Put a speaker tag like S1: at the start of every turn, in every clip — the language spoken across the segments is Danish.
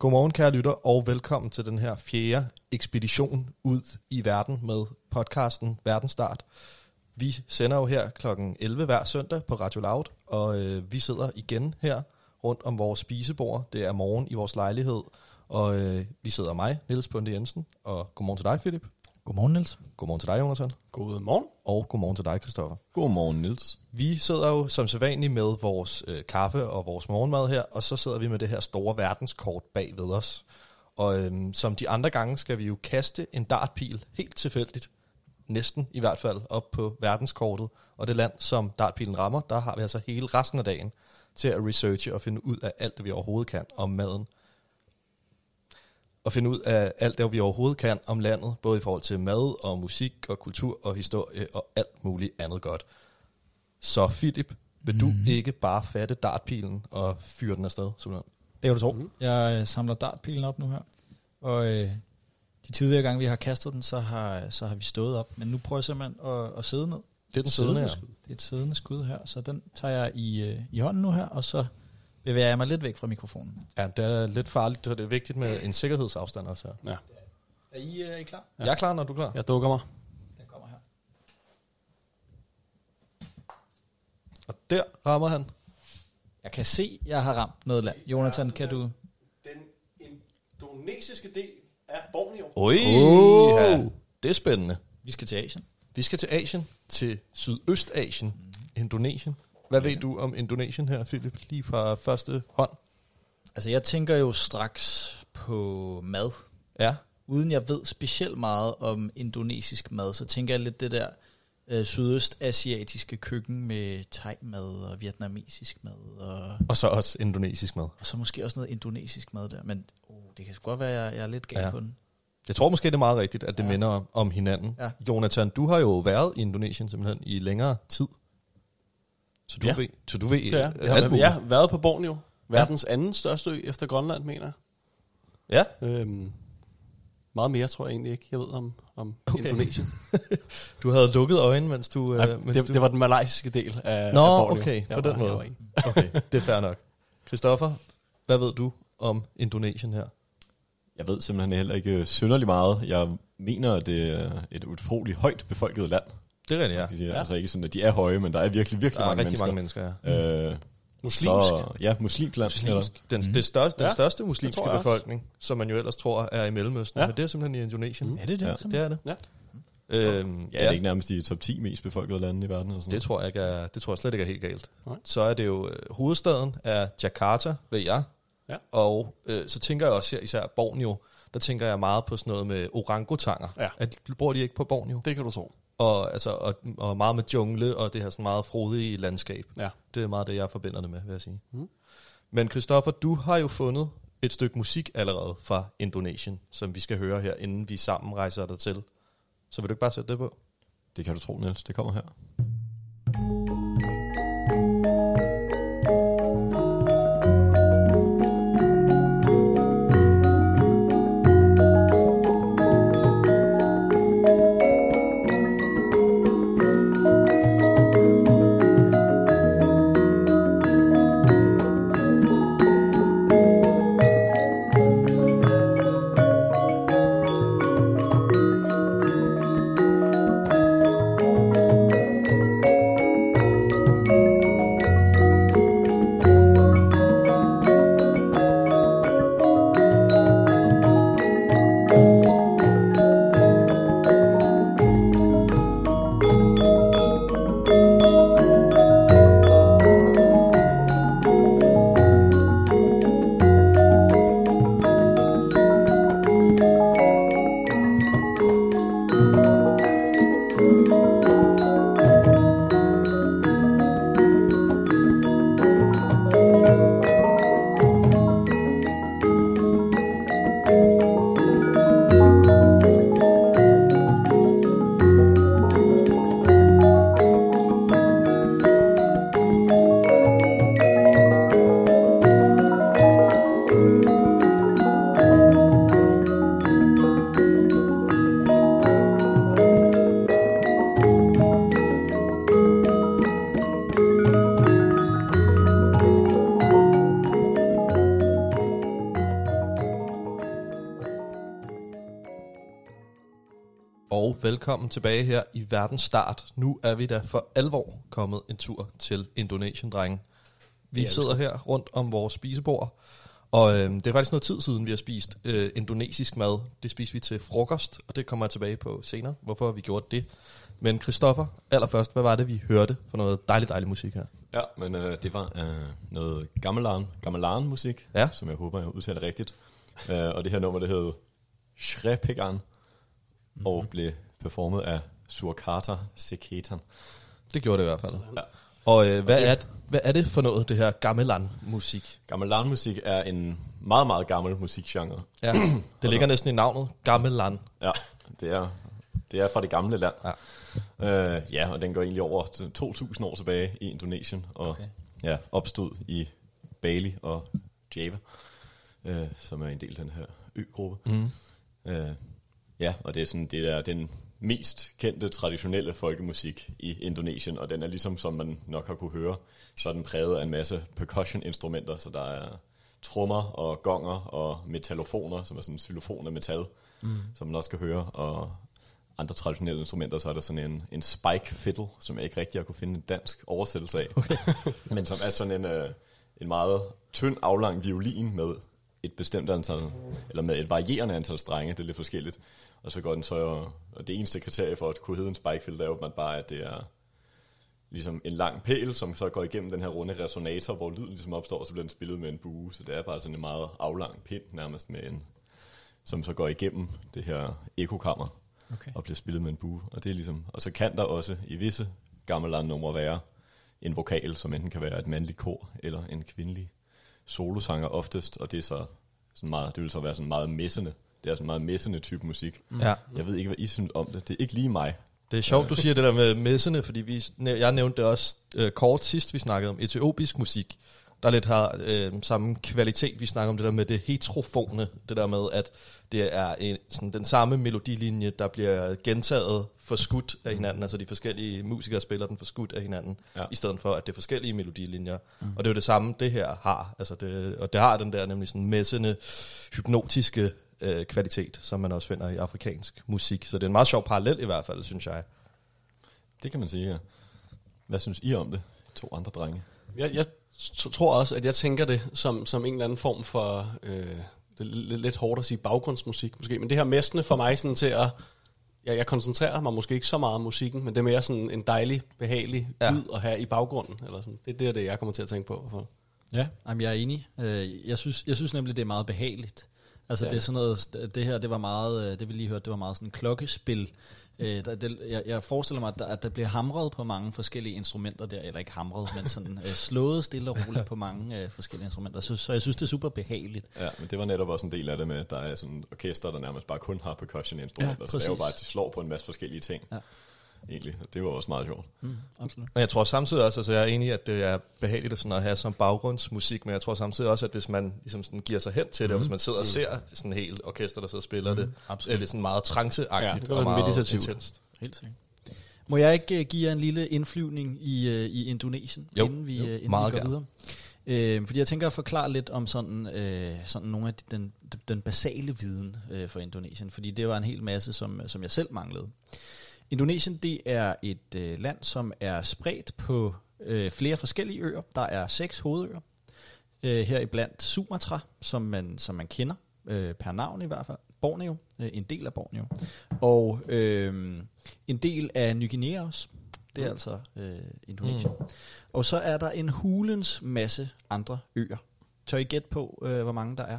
S1: Godmorgen kære lytter, og velkommen til den her fjerde ekspedition ud i verden med podcasten Verdensstart. Vi sender jo her kl. 11 hver søndag på Radio Loud, og øh, vi sidder igen her rundt om vores spisebord. Det er morgen i vores lejlighed, og øh, vi sidder mig, Niels Punde Jensen, og godmorgen til dig, Philip.
S2: Godmorgen, Niels.
S1: Godmorgen til dig, Jonathan.
S3: Godmorgen.
S1: Og godmorgen til dig, Christoffer.
S4: Godmorgen, Nils.
S1: Vi sidder jo som sædvanligt med vores øh, kaffe og vores morgenmad her, og så sidder vi med det her store verdenskort bag ved os. Og øhm, som de andre gange skal vi jo kaste en dartpil helt tilfældigt, næsten i hvert fald, op på verdenskortet. Og det land, som dartpilen rammer, der har vi altså hele resten af dagen til at researche og finde ud af alt det, vi overhovedet kan om maden. Og finde ud af alt det, vi overhovedet kan om landet, både i forhold til mad og musik og kultur og historie og alt muligt andet godt. Så Philip, vil du
S2: Mhm.
S1: mm. ikke bare fatte dartpilen og fyre den afsted? Simpelthen?
S2: Det kan du tro. Mm. Jeg øh, samler dartpilen op nu her. Og øh, de tidligere gange, vi har kastet den, så har, så har vi stået op. Men nu prøver jeg simpelthen at, at sidde ned.
S1: Det er den siddende her.
S2: Det er et siddende skud her, så den tager jeg i, øh, i hånden nu her, og så bevæger jeg mig lidt væk fra mikrofonen.
S1: Ja, det er lidt farligt, så det er vigtigt med en sikkerhedsafstand også her.
S3: Ja,
S2: Er I, øh, er I klar?
S1: Ja. Jeg er klar, når du er klar.
S3: jeg dukker mig.
S2: Den kommer her.
S1: Og der rammer han.
S2: Jeg kan se, jeg har ramt noget land. Jonathan, kan du...
S3: Den indonesiske del af Borneo.
S1: Oj,
S2: Oh.
S1: ja, det er spændende.
S2: Vi skal til Asien.
S1: Vi skal til Asien, til Sydøstasien, Indonesien. Hvad ved du om Indonesien her, Philip, lige fra første hånd?
S2: Altså, jeg tænker jo straks på mad.
S1: Ja.
S2: uden jeg ved specielt meget om indonesisk mad, så tænker jeg lidt det der øh, sydøstasiatiske køkken med thai-mad og vietnamesisk mad, og,
S1: Og så også indonesisk mad.
S2: og så måske også noget indonesisk mad der. Men oh, det kan sgu godt være, at jeg, jeg er lidt gal
S1: Ja.
S2: på den.
S1: Jeg tror måske, det er meget rigtigt, at det. Ja. minder om, om hinanden.
S2: Ja.
S1: Jonathan, du har jo været i Indonesien simpelthen i længere tid. Så du
S3: Ja.
S1: ved, så du ved
S3: er.
S1: øh,
S3: Jeg
S1: alt
S3: har, har været på Borneo. Verdens anden største ø efter Grønland, mener
S1: Ja,
S3: jeg. Øhm, meget mere tror jeg egentlig ikke, jeg ved om, om
S1: Okay.
S3: Indonesien.
S1: du havde lukket øjne, mens du...
S3: Nej,
S1: øh, mens
S3: det,
S1: du...
S3: det var den malaysiske del af,
S1: Nå,
S3: af Borneo.
S1: okay,
S3: jeg
S1: på den
S3: var,
S1: måde. Okay, det er fair nok. Christoffer, hvad ved du om Indonesien her?
S4: Jeg ved simpelthen heller ikke synderlig meget. Jeg mener, at det er et utroligt højt befolket land.
S1: Det er rigtigt, ja.
S4: Sige.
S3: Ja.
S4: Altså ikke sådan, at de er høje, men der er virkelig, virkelig
S1: Der er
S4: mange
S1: rigtig
S4: mennesker.
S1: mange mennesker, ja.
S4: Øh,
S3: Muslimsk.
S4: Så, ja, muslimsk land.
S1: Muslimsk. Den,
S2: Mhm.
S1: det største, den
S3: Ja,
S1: største muslimske befolkning, som man jo ellers tror er i Mellemøsten,
S3: Ja.
S1: men det er simpelthen i Indonesien.
S3: Mhm.
S2: Er det det?
S4: Ja.
S1: Det er det.
S3: Ja.
S1: Øhm,
S4: Ja, det er ikke nærmest de top 10 mest befolkede lande i verden. Og sådan
S1: Det tror jeg ikke er, det tror jeg slet ikke er helt galt.
S3: Nej.
S1: Så er det jo øh, hovedstaden er Jakarta, ved jeg.
S3: Ja.
S1: Og øh, så tænker jeg også her, især Borneo, der tænker jeg meget på sådan noget med orangutanger.
S3: Ja.
S1: At, bor de ikke på Borneo?
S3: Det kan du tro.
S1: Og, altså, og, og meget med jungle og det her sådan meget frodige landskab.
S3: Ja.
S1: Det er meget det, jeg forbinder det med, vil jeg sige.
S3: Mm.
S1: Men Christoffer, du har jo fundet et stykke musik allerede fra Indonesien, som vi skal høre her, inden vi sammen rejser der til. Så vil du ikke bare sætte det på?
S4: Det kan du tro, Niels. Det kommer her.
S1: Velkommen tilbage her i verdens start. Nu er vi da for alvor kommet en tur til Indonesien, drenge. Vi sidder her rundt om vores spisebord, og øh, det er faktisk noget tid siden, vi har spist øh, indonesisk mad. Det spiste vi til frokost, og det kommer jeg tilbage på senere, hvorfor vi gjorde det. Men Christoffer, allerførst, hvad var det, vi hørte for noget dejlig, dejlig musik her?
S4: Ja, men øh, det var øh, noget gamelan, gamelan musik,
S1: Ja.
S4: som jeg håber, jeg udtaler rigtigt. Øh, og det her nummer, det hed Shrepegan, mm-hmm. og blev performet af Surkata Seketan.
S1: Det gjorde det i hvert fald.
S4: Ja.
S1: Og øh, hvad, er, hvad er det for noget, det her gamelan-musik?
S4: Gamelan-musik er en meget, meget gammel musikgenre.
S1: Ja, det ligger næsten i navnet, gamelan.
S4: Ja, det er, det er fra det gamle land.
S1: Ja.
S4: Øh, ja, og den går egentlig over til 2.000 år tilbage i Indonesien, og okay. ja, opstod i Bali og Java, øh, som er en del af den her ø-gruppe.
S1: Mm.
S4: Øh, ja, og det er sådan, det er den mest kendte traditionelle folkemusik i Indonesien, og den er ligesom, som man nok har kunne høre, så er den præget af en masse percussion-instrumenter, så der er trommer og gonger og metallofoner, som er sådan en xylofon af metal, mm. som man også kan høre, og andre traditionelle instrumenter, så er der sådan en, en spike fiddle, som jeg ikke rigtig har kunne finde en dansk oversættelse af, okay. men som er sådan en, øh, en meget tynd, aflang violin med et bestemt antal, eller med et varierende antal strenge, det er lidt forskelligt. Og så går den så, og det eneste kriterie for at kunne hedde en spike fiddle, er jo bare, at det er ligesom en lang pæl, som så går igennem den her runde resonator, hvor lyden ligesom opstår, og så bliver den spillet med en bue. Så det er bare sådan en meget aflang pind, nærmest med en, som så går igennem det her ekokammer,
S2: Okay.
S4: og bliver spillet med en bue. Og, det er ligesom, og så kan der også i visse gamle numre være en vokal, som enten kan være et mandligt kor, eller en kvindelig solosanger oftest, og det er så sådan meget, det vil så være sådan meget messende. Det er sådan meget messende type musik.
S1: Ja,
S4: Jeg ved ikke, hvad I synes om det. Det er ikke lige mig.
S1: det er sjovt, du siger det der med messene, fordi vi, jeg nævnte det også øh, kort sidst, vi snakkede om etiopisk musik, der lidt har øh, samme kvalitet. Vi snakker om det der med det heterofone, det der med, at det er en, sådan den samme melodilinje, der bliver gentaget forskudt af hinanden, altså de forskellige musikere spiller den forskudt af hinanden,
S4: Ja.
S1: ja. i stedet for, at det er forskellige melodilinjer. Mm. Og det er jo det samme, det her har. Altså det, og det har den der nemlig sådan messende, hypnotiske øh, kvalitet, som man også finder i afrikansk musik. Så det er en meget sjov parallel i hvert fald, synes jeg.
S4: Det kan man sige, ja. Hvad synes I om det? To andre drenge.
S3: Jeg, jeg t- tror også, at jeg tænker det som, som en eller anden form for, øh, det er lidt, lidt hårdt at sige baggrundsmusik måske, men det her mestende for mig sådan til at, jeg, jeg koncentrerer mig måske ikke så meget om musikken, men det er mere sådan en dejlig, behagelig
S1: Ja.
S3: lyd at have i baggrunden. Eller sådan. Det, det er det, jeg kommer til at tænke på. i hvert fald.
S2: Ja, jamen, jeg er enig. Øh, Jeg synes, jeg synes nemlig, det er meget behageligt. Altså
S3: Ja.
S2: det er sådan noget, det her, det var meget, øh, det vi lige hørte, det var meget sådan en klokkespil. Øh, der, det, jeg, jeg forestiller mig, at der, at der bliver hamret på mange forskellige instrumenter der, eller ikke hamret, men sådan øh, slået stille og roligt på mange øh, forskellige instrumenter. Så, så jeg synes, det er super behageligt.
S4: Ja, men det var netop også en del af det med, at der er sådan orkester, der nærmest bare kun har percussion-instrumenter.
S2: Ja,
S4: så det er jo bare, at de slår på en masse forskellige ting.
S2: Ja.
S4: Egentlig. Det var også meget sjovt.
S2: Mm, absolut.
S1: Og jeg tror samtidig også, altså jeg er enig at det er behageligt at, sådan at have som baggrundsmusik, men jeg tror samtidig også, at hvis man ligesom sådan giver sig hen til det, og hvis man sidder og ser sådan helt orkester, der sidder og spiller det, er det sådan meget tranceagtigt
S3: Ja, det
S1: og meget
S3: meditativt.
S1: intenst.
S2: Helt sikkert. Må jeg ikke uh, give jer en lille indflyvning i, uh, i Indonesien,
S1: Jo,
S2: inden vi,
S1: jo,
S2: uh, inden
S1: meget
S2: vi går
S1: gerne.
S2: videre? Uh, fordi jeg tænker at forklare lidt om sådan, uh, sådan nogle af de, den, den basale viden uh, for Indonesien, fordi det var en hel masse, som, som jeg selv manglede. Indonesien det er et uh, land, som er spredt på uh, flere forskellige øer. Der er seks hovedøer. Uh, her iblandt Sumatra, som man, som man kender, uh, per navn i hvert fald. Borneo, uh, en del af Borneo. Og øh, en del af Ny Guinea også. Det er
S1: Mm.
S2: altså øh, Indonesien. Mm. Og så er der en hulens masse andre øer. Tør I gætte på, øh, hvor mange der er?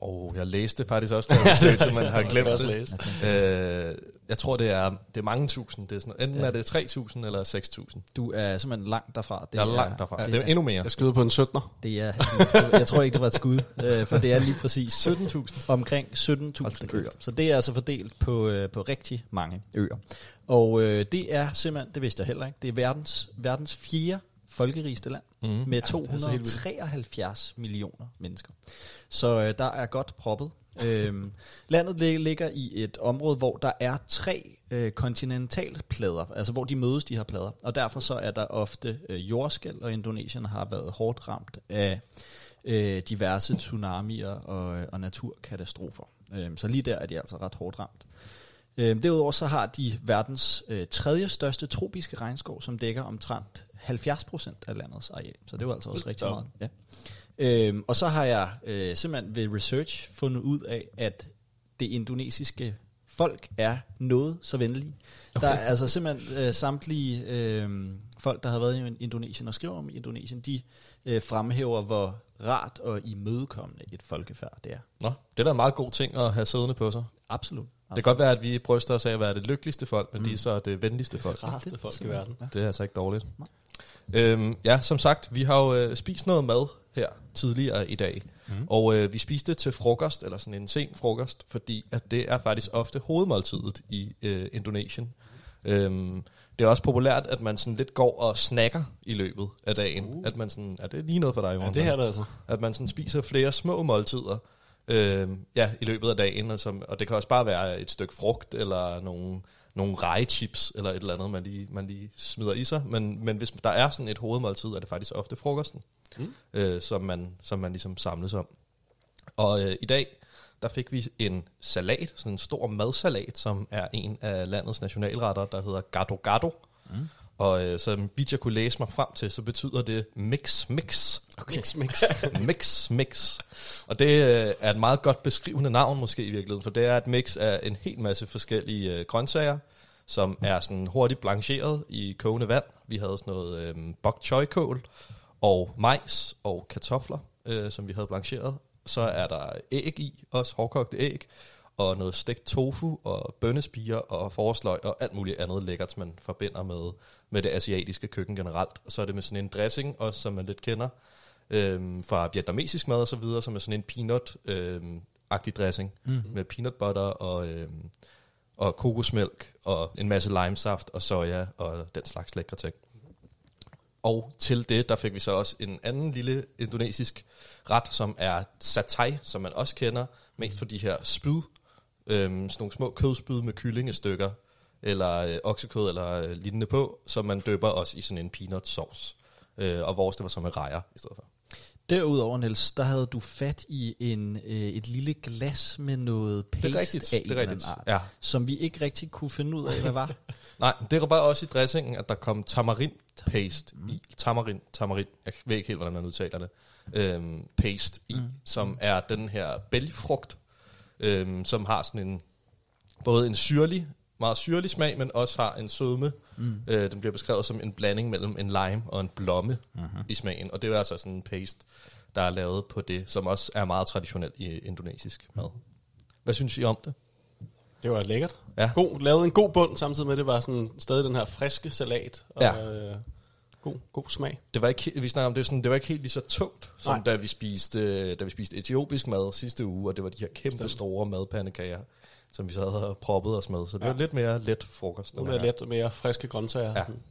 S1: Og jeg læste faktisk også, da jeg besøgte, man har glemt det.
S3: læst.
S1: Øh, jeg tror, det er, det er mange tusind. Det er sådan, enten
S2: Ja.
S1: er det 3.000 eller 6.000.
S2: Du er simpelthen langt derfra.
S1: Det jeg er langt derfra.
S2: Det,
S1: Det er
S2: er,
S1: endnu mere.
S3: Jeg skyder på en 17'er.
S2: det er, jeg tror ikke, det var et skud, øh, for det er lige præcis
S1: 17.000.
S2: omkring
S1: Hold da
S2: 17.000
S1: kæft.
S2: øer. Så det er altså fordelt på, øh, på rigtig mange øer. Og øh, det er simpelthen, det vidste jeg heller ikke, det er verdens, verdens fjerde folkerigeste land
S1: Mm.
S2: med
S3: er vildt.
S2: 273 millioner mennesker. Så øh, der er godt proppet. Øhm, landet lig- ligger i et område, hvor der er tre øh, kontinentalplader, altså hvor de mødes, de her plader. Og derfor så er der ofte øh, jordskæl, og Indonesien har været hårdt ramt af øh, diverse tsunamier og, og naturkatastrofer. Øhm, så lige der er de altså ret hårdt ramt. Øh, derudover så har de verdens øh, tredje største tropiske regnskov, som dækker omtrent 70% af landets areal. Så det er jo altså også rigtig meget. Ja. Øhm, og så har jeg øh, simpelthen ved research fundet ud af, at det indonesiske folk er noget så venlige. Okay. Der er altså simpelthen øh, samtlige øh, folk, der har været i Indonesien og skriver om Indonesien, de øh, fremhæver, hvor rart og imødekommende et folkefærd det er.
S1: Nå, det er da en meget god ting at have siddende på sig.
S2: Absolut.
S1: Det kan godt være, at vi bryster os af at være det lykkeligste folk, men mm. de er så det venligste folk.
S3: rareste
S2: Det-
S3: folk i verden.
S2: Ja.
S1: Det er altså ikke dårligt.
S2: Nej.
S1: Øhm, ja, som sagt, vi har jo øh, spist noget mad her tidligere i dag. Mm. Og øh, vi spiste til frokost, eller sådan en sen frokost, fordi at det er faktisk ofte hovedmåltidet i øh, Indonesien. Øhm, det er også populært, at man sådan lidt går og snakker i løbet af dagen. Uh. At man sådan, er det lige noget for dig,
S3: Ja,
S1: Johan?
S3: det her er det altså.
S1: At man sådan spiser flere små måltider øh, ja, i løbet af dagen. Og, som, og det kan også bare være et stykke frugt, eller nogle, nogle rejechips, eller et eller andet, man lige, man lige smider i sig. Men, men hvis der er sådan et hovedmåltid, er det faktisk ofte frokosten, mm. øh, som, man, som man ligesom samles om. Og øh, i dag, der fik vi en salat, sådan en stor madsalat, som er en af landets nationalretter, der hedder gado gado. Mm. Og øh, som vidt jeg kunne læse mig frem til, så betyder det mix mix.
S3: Okay. Mix, mix.
S1: mix mix. Og det øh, er et meget godt beskrivende navn måske i virkeligheden, for det er et mix af en hel masse forskellige øh, grøntsager, som er sådan hurtigt blancheret i kogende vand. Vi havde sådan noget øh, bok choy kål og majs og kartofler, øh, som vi havde blancheret. Så er der æg i, også hårdkogte æg, og noget stegt tofu og bønnespiger og forårsløg og alt muligt andet lækkert, man forbinder med, med det asiatiske køkken generelt. Og så er det med sådan en dressing, også som man lidt kender, øhm, fra vietnamesisk mad og så videre, som er sådan en peanut-agtig dressing, mm. med peanut butter og, øhm, og kokosmælk og en masse limesaft og soja og den slags lækre ting. Og til det, der fik vi så også en anden lille indonesisk ret, som er satay, som man også kender, mest for de her spyd, øhm, sådan nogle små kødspyd med kyllingestykker, eller øh, oksekød eller øh, lignende på, som man døber også i sådan en peanut sauce. Øh, og vores, det var så med rejer i stedet for.
S2: Derudover, Niels, der havde du fat i en, øh, et lille glas med noget paste
S1: Det er rigtigt,
S2: af
S1: det er rigtigt.
S2: art,
S1: Ja.
S2: som vi ikke rigtig kunne finde ud af, hvad var.
S1: Nej, det var bare også i dressingen, at der kom tamarind paste i. Tamarind, tamarind, jeg ved ikke helt, hvordan man udtaler det. Øhm, paste i, mm. som er den her bælgfrugt, øhm, som har sådan en, både en syrlig, meget syrlig smag, men også har en sødme. Mm. Øh, den bliver beskrevet som en blanding mellem en lime og en blomme mm-hmm. i smagen. Og det er altså sådan en paste, der er lavet på det, som også er meget traditionelt i indonesisk mad. Hvad synes I om det?
S3: Det var lækkert.
S1: Ja.
S3: God, lavet en god bund, samtidig med, at det var sådan stadig den her friske salat. Og,
S1: Ja.
S3: øh, god, god smag.
S1: Det var ikke, vi snakker om, det, var sådan, det var ikke helt lige så tungt, som
S3: Nej.
S1: da vi, spiste, da vi spiste etiopisk mad sidste uge, og det var de her kæmpe
S3: Bestemt.
S1: store madpandekager, som vi så havde og proppet os med. Så det
S3: Ja.
S1: var lidt mere let frokost.
S3: Mere
S1: her
S3: let og mere friske grøntsager.
S1: Ja.
S3: Sådan.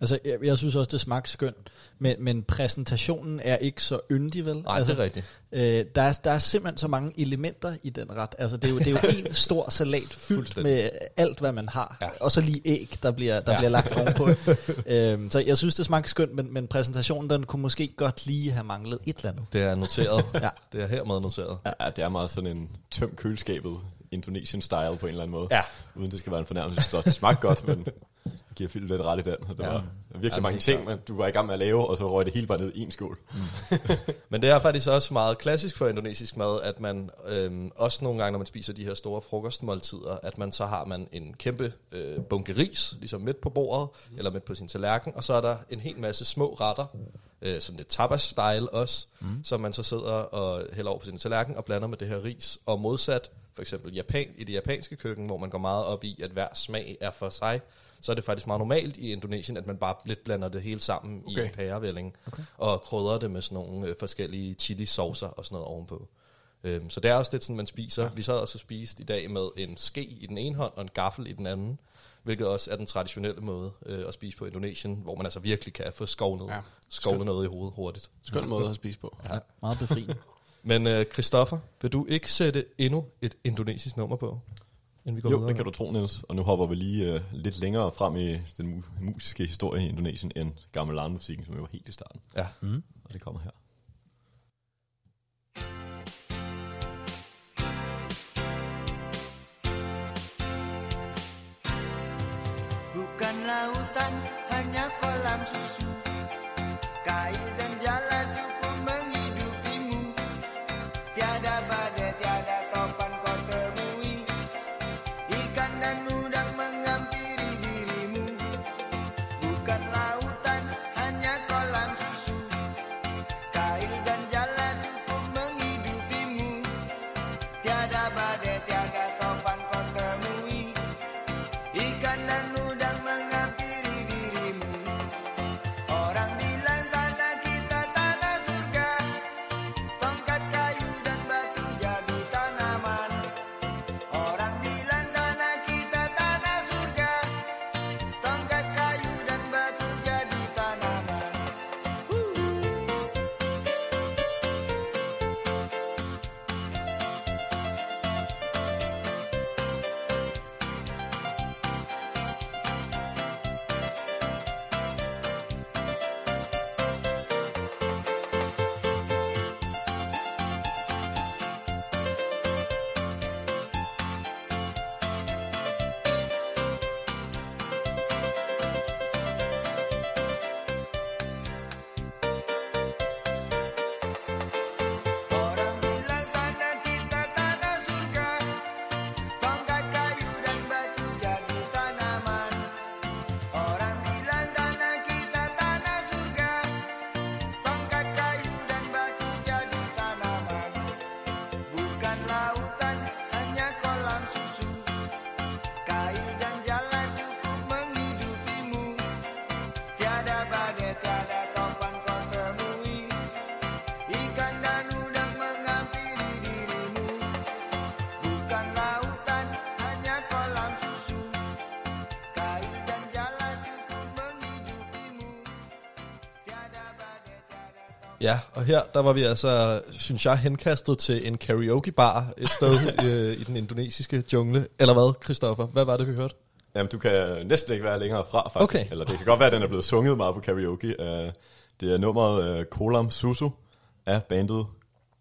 S2: Altså, jeg, jeg synes også, det smagte skønt, men, men præsentationen er ikke så yndig, vel?
S1: Nej,
S2: altså,
S1: det er rigtigt.
S2: Øh, der, er, der er simpelthen så mange elementer i den ret. Altså, det er jo, det er jo en stor salat fyldt med alt, hvad man har.
S1: Ja.
S2: Og så lige æg, der bliver, der
S1: Ja.
S2: ja. bliver lagt ovenpå. øhm, så jeg synes, det smagte skønt, men, men præsentationen, den kunne måske godt lige have manglet et eller andet.
S1: Det er noteret.
S2: Ja.
S1: Det er hermed noteret.
S4: Ja, det er meget sådan en tøm køleskabet Indonesian style på en eller anden måde.
S1: Ja.
S4: Uden det skal være en fornærmelse. Så det smagte godt, men jeg giver Philip lidt ret i den. Der
S1: Ja.
S4: var virkelig
S1: Ja,
S4: mange ting, man, du var i gang med at lave, og så røg det hele bare ned i en skål.
S1: Men det er faktisk også meget klassisk for indonesisk mad, at man øhm, også nogle gange, når man spiser de her store frokostmåltider, at man så har man en kæmpe øh, bunke ris, ligesom midt på bordet, mm. eller midt på sin tallerken, og så er der en hel masse små retter, øh, sådan lidt tapas-style også, mm. som man så sidder og hælder over på sin tallerken og blander med det her ris. Og modsat for eksempel Japan, i det japanske køkken, hvor man går meget op i, at hver smag er for sig, så er det faktisk meget normalt i Indonesien, at man bare lidt blander det hele sammen okay. i en pærevælling, okay. og krydrer det med sådan nogle øh, forskellige chili-saucer og sådan noget ovenpå. Øhm, så det er også lidt sådan, man spiser. Ja. Vi sad også og spiste i dag med en ske i den ene hånd og en gaffel i den anden, hvilket også er den traditionelle måde øh, at spise på i Indonesien, hvor man altså virkelig kan få skovlet, ja.
S3: Ja.
S1: skovlet noget i hovedet hurtigt.
S3: Skøn måde at spise på.
S2: Ja. Meget befriende.
S1: Men øh, Christoffer, vil du ikke sætte endnu et indonesisk nummer på, inden vi går
S4: Jo,
S1: videre?
S4: det kan du tro, Niels. Og nu hopper vi lige uh, lidt længere frem i den mu- musiske historie i Indonesien end gamelan-musikken, som jo var helt i starten.
S1: Ja.
S2: Mm.
S4: Og det kommer her.
S5: Bukan lautan, hanya kolam susu
S1: Ja, og her der var vi altså, synes jeg, henkastet til en karaoke-bar et sted øh, i den indonesiske jungle. Eller hvad, Christoffer? Hvad var det, vi hørte?
S4: Jamen, du kan næsten ikke være længere fra, faktisk.
S1: Okay.
S4: Eller det kan godt være, at den er blevet sunget meget på karaoke. Uh, det er nummeret uh, Kolam Susu af bandet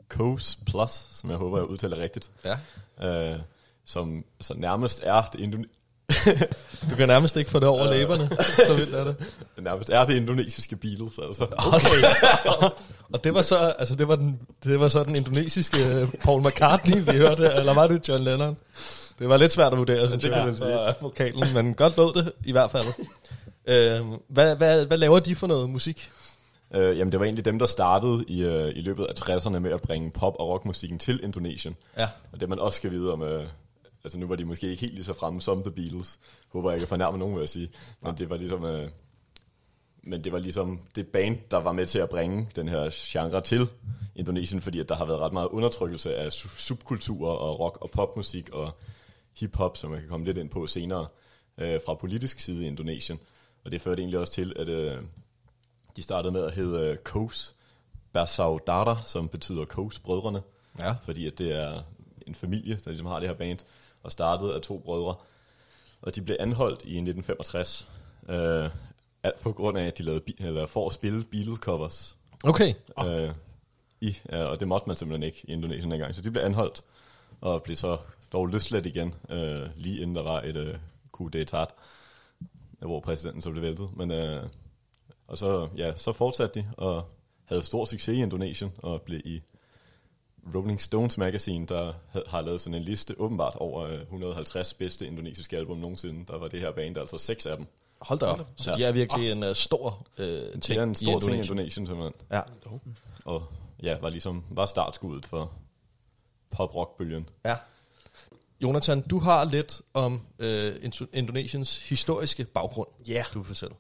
S4: Coast Plus, som jeg håber, jeg udtaler rigtigt.
S1: Ja.
S4: Uh, som så nærmest er det,
S1: Du kan nærmest ikke få det over læberne, så vildt er det.
S4: nærmest er det indonesiske Beatles. Altså.
S1: Okay. og det var så, altså det var den, det var så den indonesiske øh, Paul McCartney, vi hørte, eller var det John Lennon? Det var lidt svært at vurdere, synes
S4: det
S1: jeg,
S4: kan sige.
S1: vokalen, men godt lød det i hvert fald. øh, hvad, hvad, hvad laver de for noget musik?
S4: Uh, jamen, det var egentlig dem, der startede i, uh, i løbet af 60'erne med at bringe pop- og rockmusikken til Indonesien.
S1: Ja.
S4: Og det man også skal vide om, uh, altså nu var de måske ikke helt lige så fremme som The Beatles, håber jeg ikke at fornærme nogen, vil jeg sige, men det var ligesom, uh, men det var ligesom det band, der var med til at bringe den her genre til Indonesien, fordi at der har været ret meget undertrykkelse af su- subkulturer og rock- og popmusik og hip-hop, som jeg kan komme lidt ind på senere, øh, fra politisk side i Indonesien. Og det førte egentlig også til, at øh, de startede med at hedde øh, Kos Bersaudara, som betyder Kos brødrene.
S1: Ja.
S4: Fordi at det er en familie, der ligesom har det her band, og startede af to brødre. Og de blev anholdt i 1965, øh, alt på grund af, at de lavede bi- eller for at spille Beatles covers.
S1: Okay.
S4: Øh, i, ja, og det måtte man simpelthen ikke i Indonesien dengang. Så de blev anholdt, og blev så dog løsladt igen, øh, lige inden der var et øh, coup d'etat, hvor præsidenten så blev væltet. Men, øh, og så, ja, så fortsatte de, og havde stor succes i Indonesien, og blev i Rolling Stones Magazine, der havde- har lavet sådan en liste åbenbart over øh, 150 bedste indonesiske album nogensinde. Der var det her band, altså seks af dem.
S1: Hold da op. Så
S4: Ja.
S1: de er virkelig en uh, stor uh, ting
S4: Det er en stor
S1: i
S4: ting i
S1: Indonesien.
S4: Simpelthen.
S1: Ja.
S4: Og ja, var ligesom var startskuddet for pop-rock-bølgen.
S1: ja. Jonathan, du har lidt om øh, Indo- Indonesiens historiske baggrund,
S3: Ja.
S1: du vil fortælle.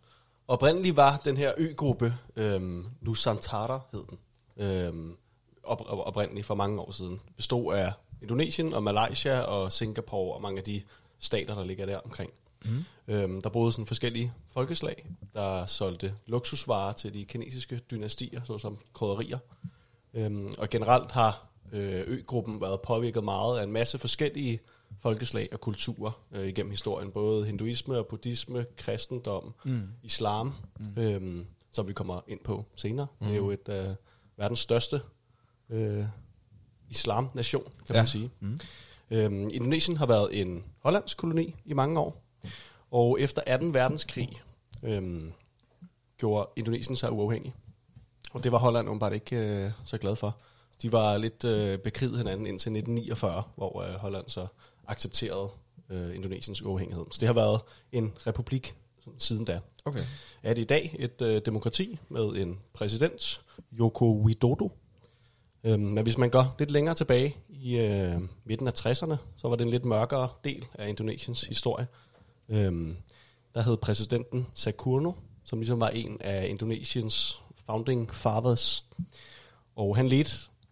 S3: Oprindeligt var den her øgruppe, øhm, Nusantara hed den, øhm, op, op, oprindeligt for mange år siden. Bestod af Indonesien og Malaysia og Singapore og mange af de stater, der ligger der omkring. Mm. Øhm, der boede sådan forskellige folkeslag, der solgte luksusvarer til de kinesiske dynastier, såsom krydderier. Øhm, og generelt har øh, øgruppen været påvirket meget af en masse forskellige folkeslag og kulturer øh, igennem historien. Både hinduisme og buddhisme, kristendom, mm. islam, mm. Øhm, som vi kommer ind på senere. Mm. Det er jo et øh, verdens største øh, islamnation, kan
S1: Ja.
S3: man sige. Mm. Øhm, Indonesien har været en hollandsk koloni i mange år. Og efter 2. verdenskrig øhm, gjorde Indonesien sig uafhængig. Og det var Holland åbenbart ikke øh, så glad for. De var lidt øh, bekriget hinanden indtil 1949, hvor øh, Holland så accepterede øh, Indonesiens uafhængighed. Så det har været en republik siden da.
S1: Okay.
S3: Er det i dag et øh, demokrati med en præsident, Joko Widodo. Øhm, men hvis man går lidt længere tilbage i øh, midten af 60'erne, så var det en lidt mørkere del af Indonesiens historie. Øhm, der hed præsidenten Sakurno, som ligesom var en af Indonesiens founding fathers. Og han ledte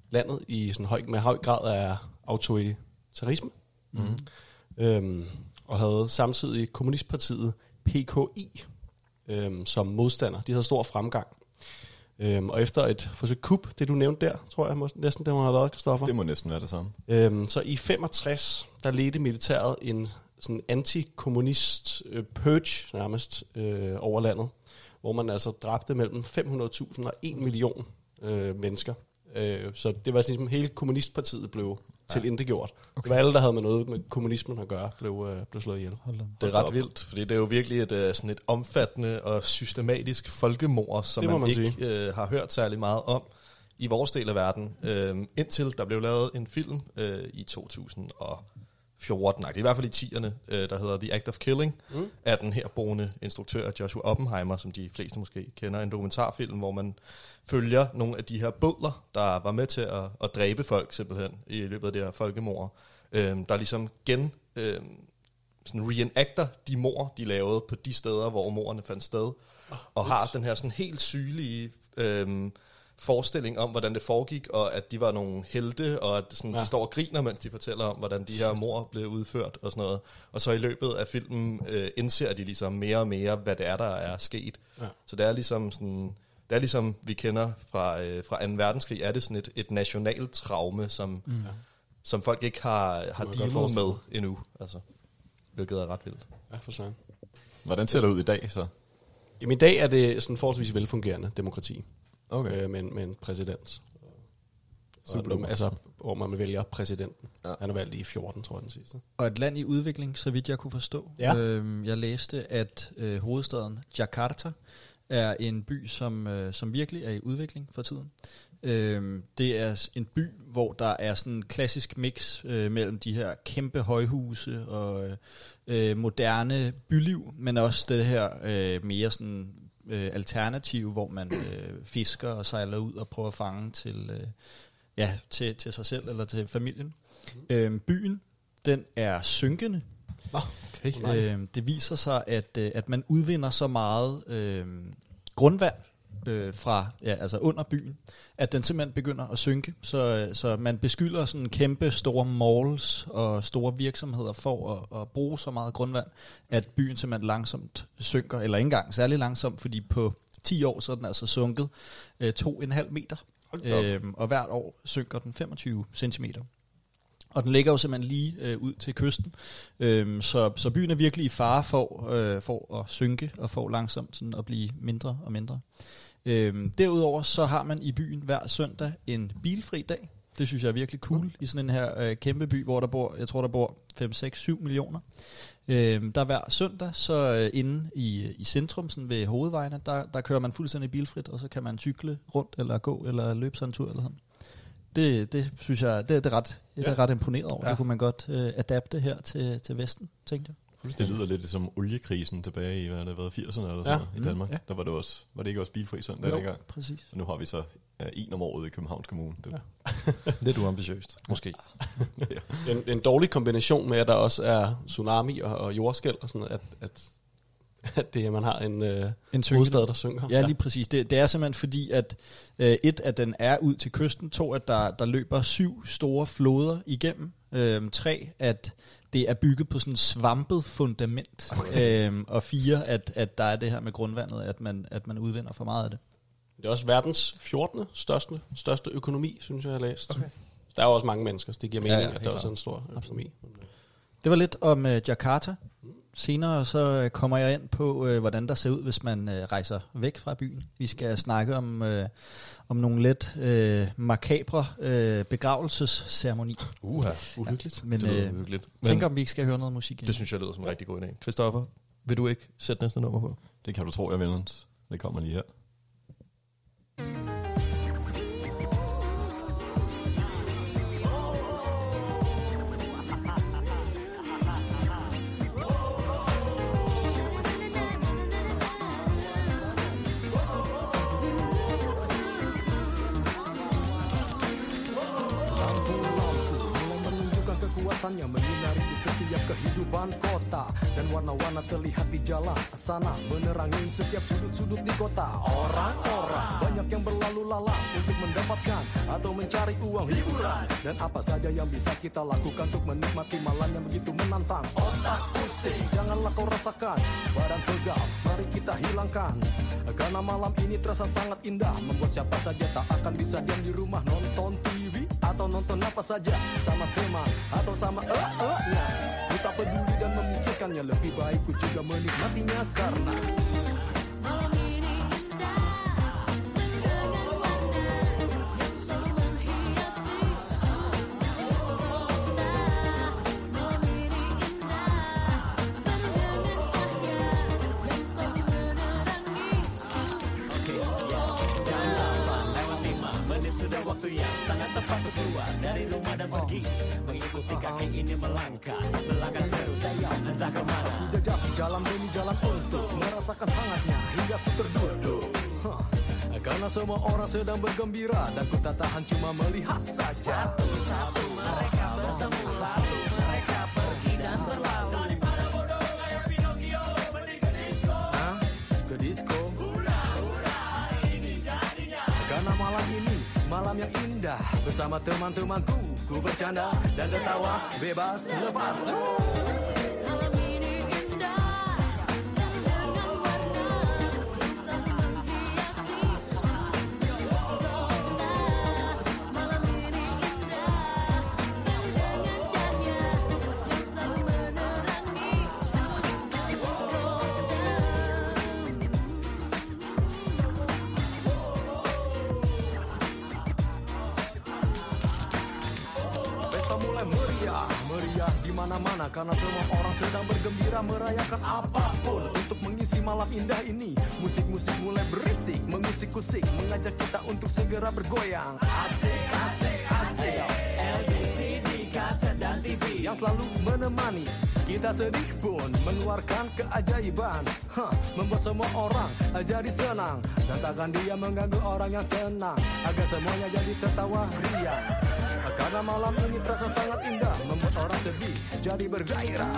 S3: landet i sådan høj, med høj grad af autoritarisme. Mm. Øhm, og havde samtidig kommunistpartiet PKI øhm, som modstander. De havde stor fremgang. Øhm, og efter et forsøg kup, det du nævnte der, tror jeg må, næsten det må have været, Kristoffer.
S4: Det må næsten være det samme.
S3: Øhm, så i 65, der ledte militæret en sådan antikommunist øh, purge nærmest øh, over landet, hvor man altså dræbte mellem 500.000 og 1 million øh, mennesker. Øh, så det var ligesom hele kommunistpartiet blev ja. tilindegjort. Okay. Det var alle, der havde med noget med kommunismen at gøre, blev, øh, blev slået ihjel.
S1: Det er ret vildt, fordi det er jo virkelig et, øh, sådan et omfattende og systematisk folkemord, som man,
S3: man
S1: ikke øh, har hørt særlig meget om i vores del af verden, øh, indtil der blev lavet en film øh, i 2014, i hvert fald i 10'erne, øh, der hedder The Act of Killing, mm. af den her boende instruktør Joshua Oppenheimer, som de fleste måske kender, en dokumentarfilm, hvor man følger nogle af de her bødler, der var med til at, at dræbe folk simpelthen i løbet af det her folkemord, øh, der ligesom gen... Øh, sådan reenacter de mor, de lavede på de steder, hvor morerne fandt sted, og har den her sådan helt sygelige øhm, forestilling om, hvordan det foregik, og at de var nogle helte, og at sådan, ja. De står og griner, mens de fortæller om, hvordan de her mor blev udført og sådan noget. Og så i løbet af filmen øh, indser de ligesom mere og mere, hvad det er, der er sket.
S3: Ja.
S1: Så det er ligesom sådan... Det er ligesom vi kender fra, øh, fra 2. verdenskrig, er det sådan et, et nationalt traume, som, mm. som folk ikke har, har dealet med endnu. Altså, hvilket er ret vildt.
S3: Ja, for søren.
S4: Hvordan ser det ud i dag så?
S3: Jamen i dag er det sådan forholdsvis velfungerende demokrati.
S4: Okay.
S3: øh, med, en, med en præsident.
S4: Super.
S3: Og, altså, hvor man vælger præsidenten.
S4: Ja.
S3: Han er valgt i 14, tror jeg, den sidste.
S2: Og et land i udvikling, så vidt jeg kunne forstå.
S3: Ja.
S2: Øhm, jeg læste, at øh, hovedstaden Jakarta er en by, som, øh, som virkelig er i udvikling for tiden. Øhm, det er en by, hvor der er sådan en klassisk mix øh, mellem de her kæmpe højhuse og øh, øh, moderne byliv, men også det her øh, mere sådan øh, alternativ, hvor man øh, fisker og sejler ud og prøver at fange til, øh, ja, til, til sig selv eller til familien. Øhm, byen, den er synkende.
S1: Okay.
S2: Øh, det viser sig, at, øh, at man udvinder så meget øh, grundvand øh, fra, ja, altså under byen, at den simpelthen begynder at synke. Så, øh, så man beskylder sådan kæmpe store malls og store virksomheder for at, at bruge så meget grundvand, at byen simpelthen langsomt synker, eller ikke engang særlig langsomt, fordi på 10 år så er den altså sunket øh, 2,5 meter. Øhm, og hvert år synker den 25 cm. Og den ligger jo simpelthen lige øh, ud til kysten. Øhm, så, så byen er virkelig i fare for, øh, for at synke og for langsomt sådan at blive mindre og mindre. Øhm, derudover så har man i byen hver søndag en bilfri dag. Det synes jeg er virkelig cool i sådan en her øh, kæmpe by, hvor der bor, jeg tror der bor 5, 6, 7 millioner. Øhm, der er hver søndag, så øh, inde i, i centrum, sådan ved hovedvejene, der, der kører man fuldstændig bilfrit, og så kan man cykle rundt, eller gå, eller løbe sig en tur, eller sådan. Det, det synes jeg, det, det er ret, det er
S3: Ja.
S2: ret imponeret over.
S3: Ja.
S2: Det kunne man godt øh, adapte her til, til Vesten, tænkte jeg.
S4: Det lyder lidt som oliekrisen tilbage i, hvad det været, 80'erne eller sådan
S3: Ja.
S4: noget, i
S2: Mm,
S4: Danmark.
S2: ja.
S4: Der var det også, var det ikke også bilfri søndag
S2: Jo,
S4: dengang?
S2: præcis.
S4: Og nu har vi så ja, en om året i Københavns Kommune. Det,
S3: Ja.
S1: Lidt uambitiøst, måske.
S3: En, en dårlig kombination med, at der også er tsunami og, og jordskæld og sådan noget, at, at, at det, man har en, øh,
S2: En
S3: hovedstad, der synker.
S2: Ja, lige præcis. Det, det er simpelthen fordi, at øh, et, at den er ud til kysten, to, at der, der løber syv store floder igennem, øh, tre, at det er bygget på sådan et svampet fundament, okay. øh, og fire, at, at der er det her med grundvandet, at man, at man udvinder for meget af det.
S3: Det er også verdens 14. største, største økonomi, synes jeg, jeg har læst. Okay. Der er jo også mange mennesker, så det giver mening,
S1: Ja,
S3: ja, at der også er en stor økonomi.
S2: Det var lidt om øh, Jakarta. Senere så øh, kommer jeg ind på, øh, hvordan der ser ud, hvis man øh, rejser væk fra byen. Vi skal snakke om, øh, om nogle lidt øh, makabre øh, begravelsesceremoni.
S1: Uha,
S3: Uhyggeligt.
S2: Men
S1: det lyder
S2: øh,
S1: hyggeligt.
S2: tænker,
S1: Men
S2: om vi ikke skal høre noget musik.
S1: det synes jeg lyder som en rigtig god idé. Christoffer, Vil du ikke sætte næste nummer på?
S4: Det kan du tro, jeg vil. Det kommer lige her.
S6: mulai kekuatannya menyinari di setiap kehidupan kota. Dan warna-warna terlihat di jalan sana menerangi setiap sudut-sudut di kota. Orang-orang banyak yang berlalu lalang untuk mendapatkan atau mencari uang hiburan. Dan apa saja yang bisa kita lakukan untuk menikmati malam yang begitu menantang? Otak pusing janganlah kau rasakan badan pegal mari kita hilangkan karena malam ini terasa sangat indah. Membuat siapa saja tak akan bisa diam di rumah. Nonton TV atau nonton apa saja. Sama teman atau sama eh eh nya kita peduli dan memikirkannya. Lebih baik ku juga menikmatinya karena
S7: untuk keluar dari rumah dan pergi. Mengikuti kaki ini melangkah. Melangkah terus entah ke mana.
S6: Jajak jalan demi jalan untuk merasakan hangatnya hingga ku terduduk Hah, karena semua orang sedang bergembira dan ku tak tahan cuma melihat saja.
S7: Satu mereka bertemu lalu
S6: malam yang indah bersama teman-temanku ku bercanda dan tertawa bebas lepas.
S8: Malam
S6: mana-mana karena semua orang sedang bergembira merayakan apa pun untuk mengisi malam indah ini. Musik-musik mulai berisik, mengusik-usik, mengajak kita untuk segera bergoyang. Asik, asik, asik.
S7: LCD, kaset dan TV
S6: Yang selalu menemani kita sedih pun mengeluarkan keajaiban Hah, Membuat semua orang jadi senang Dan takkan dia mengganggu orang yang tenang Agar semuanya jadi tertawa riang Karena malam ini terasa sangat indah Membuat orang sedih jadi bergairah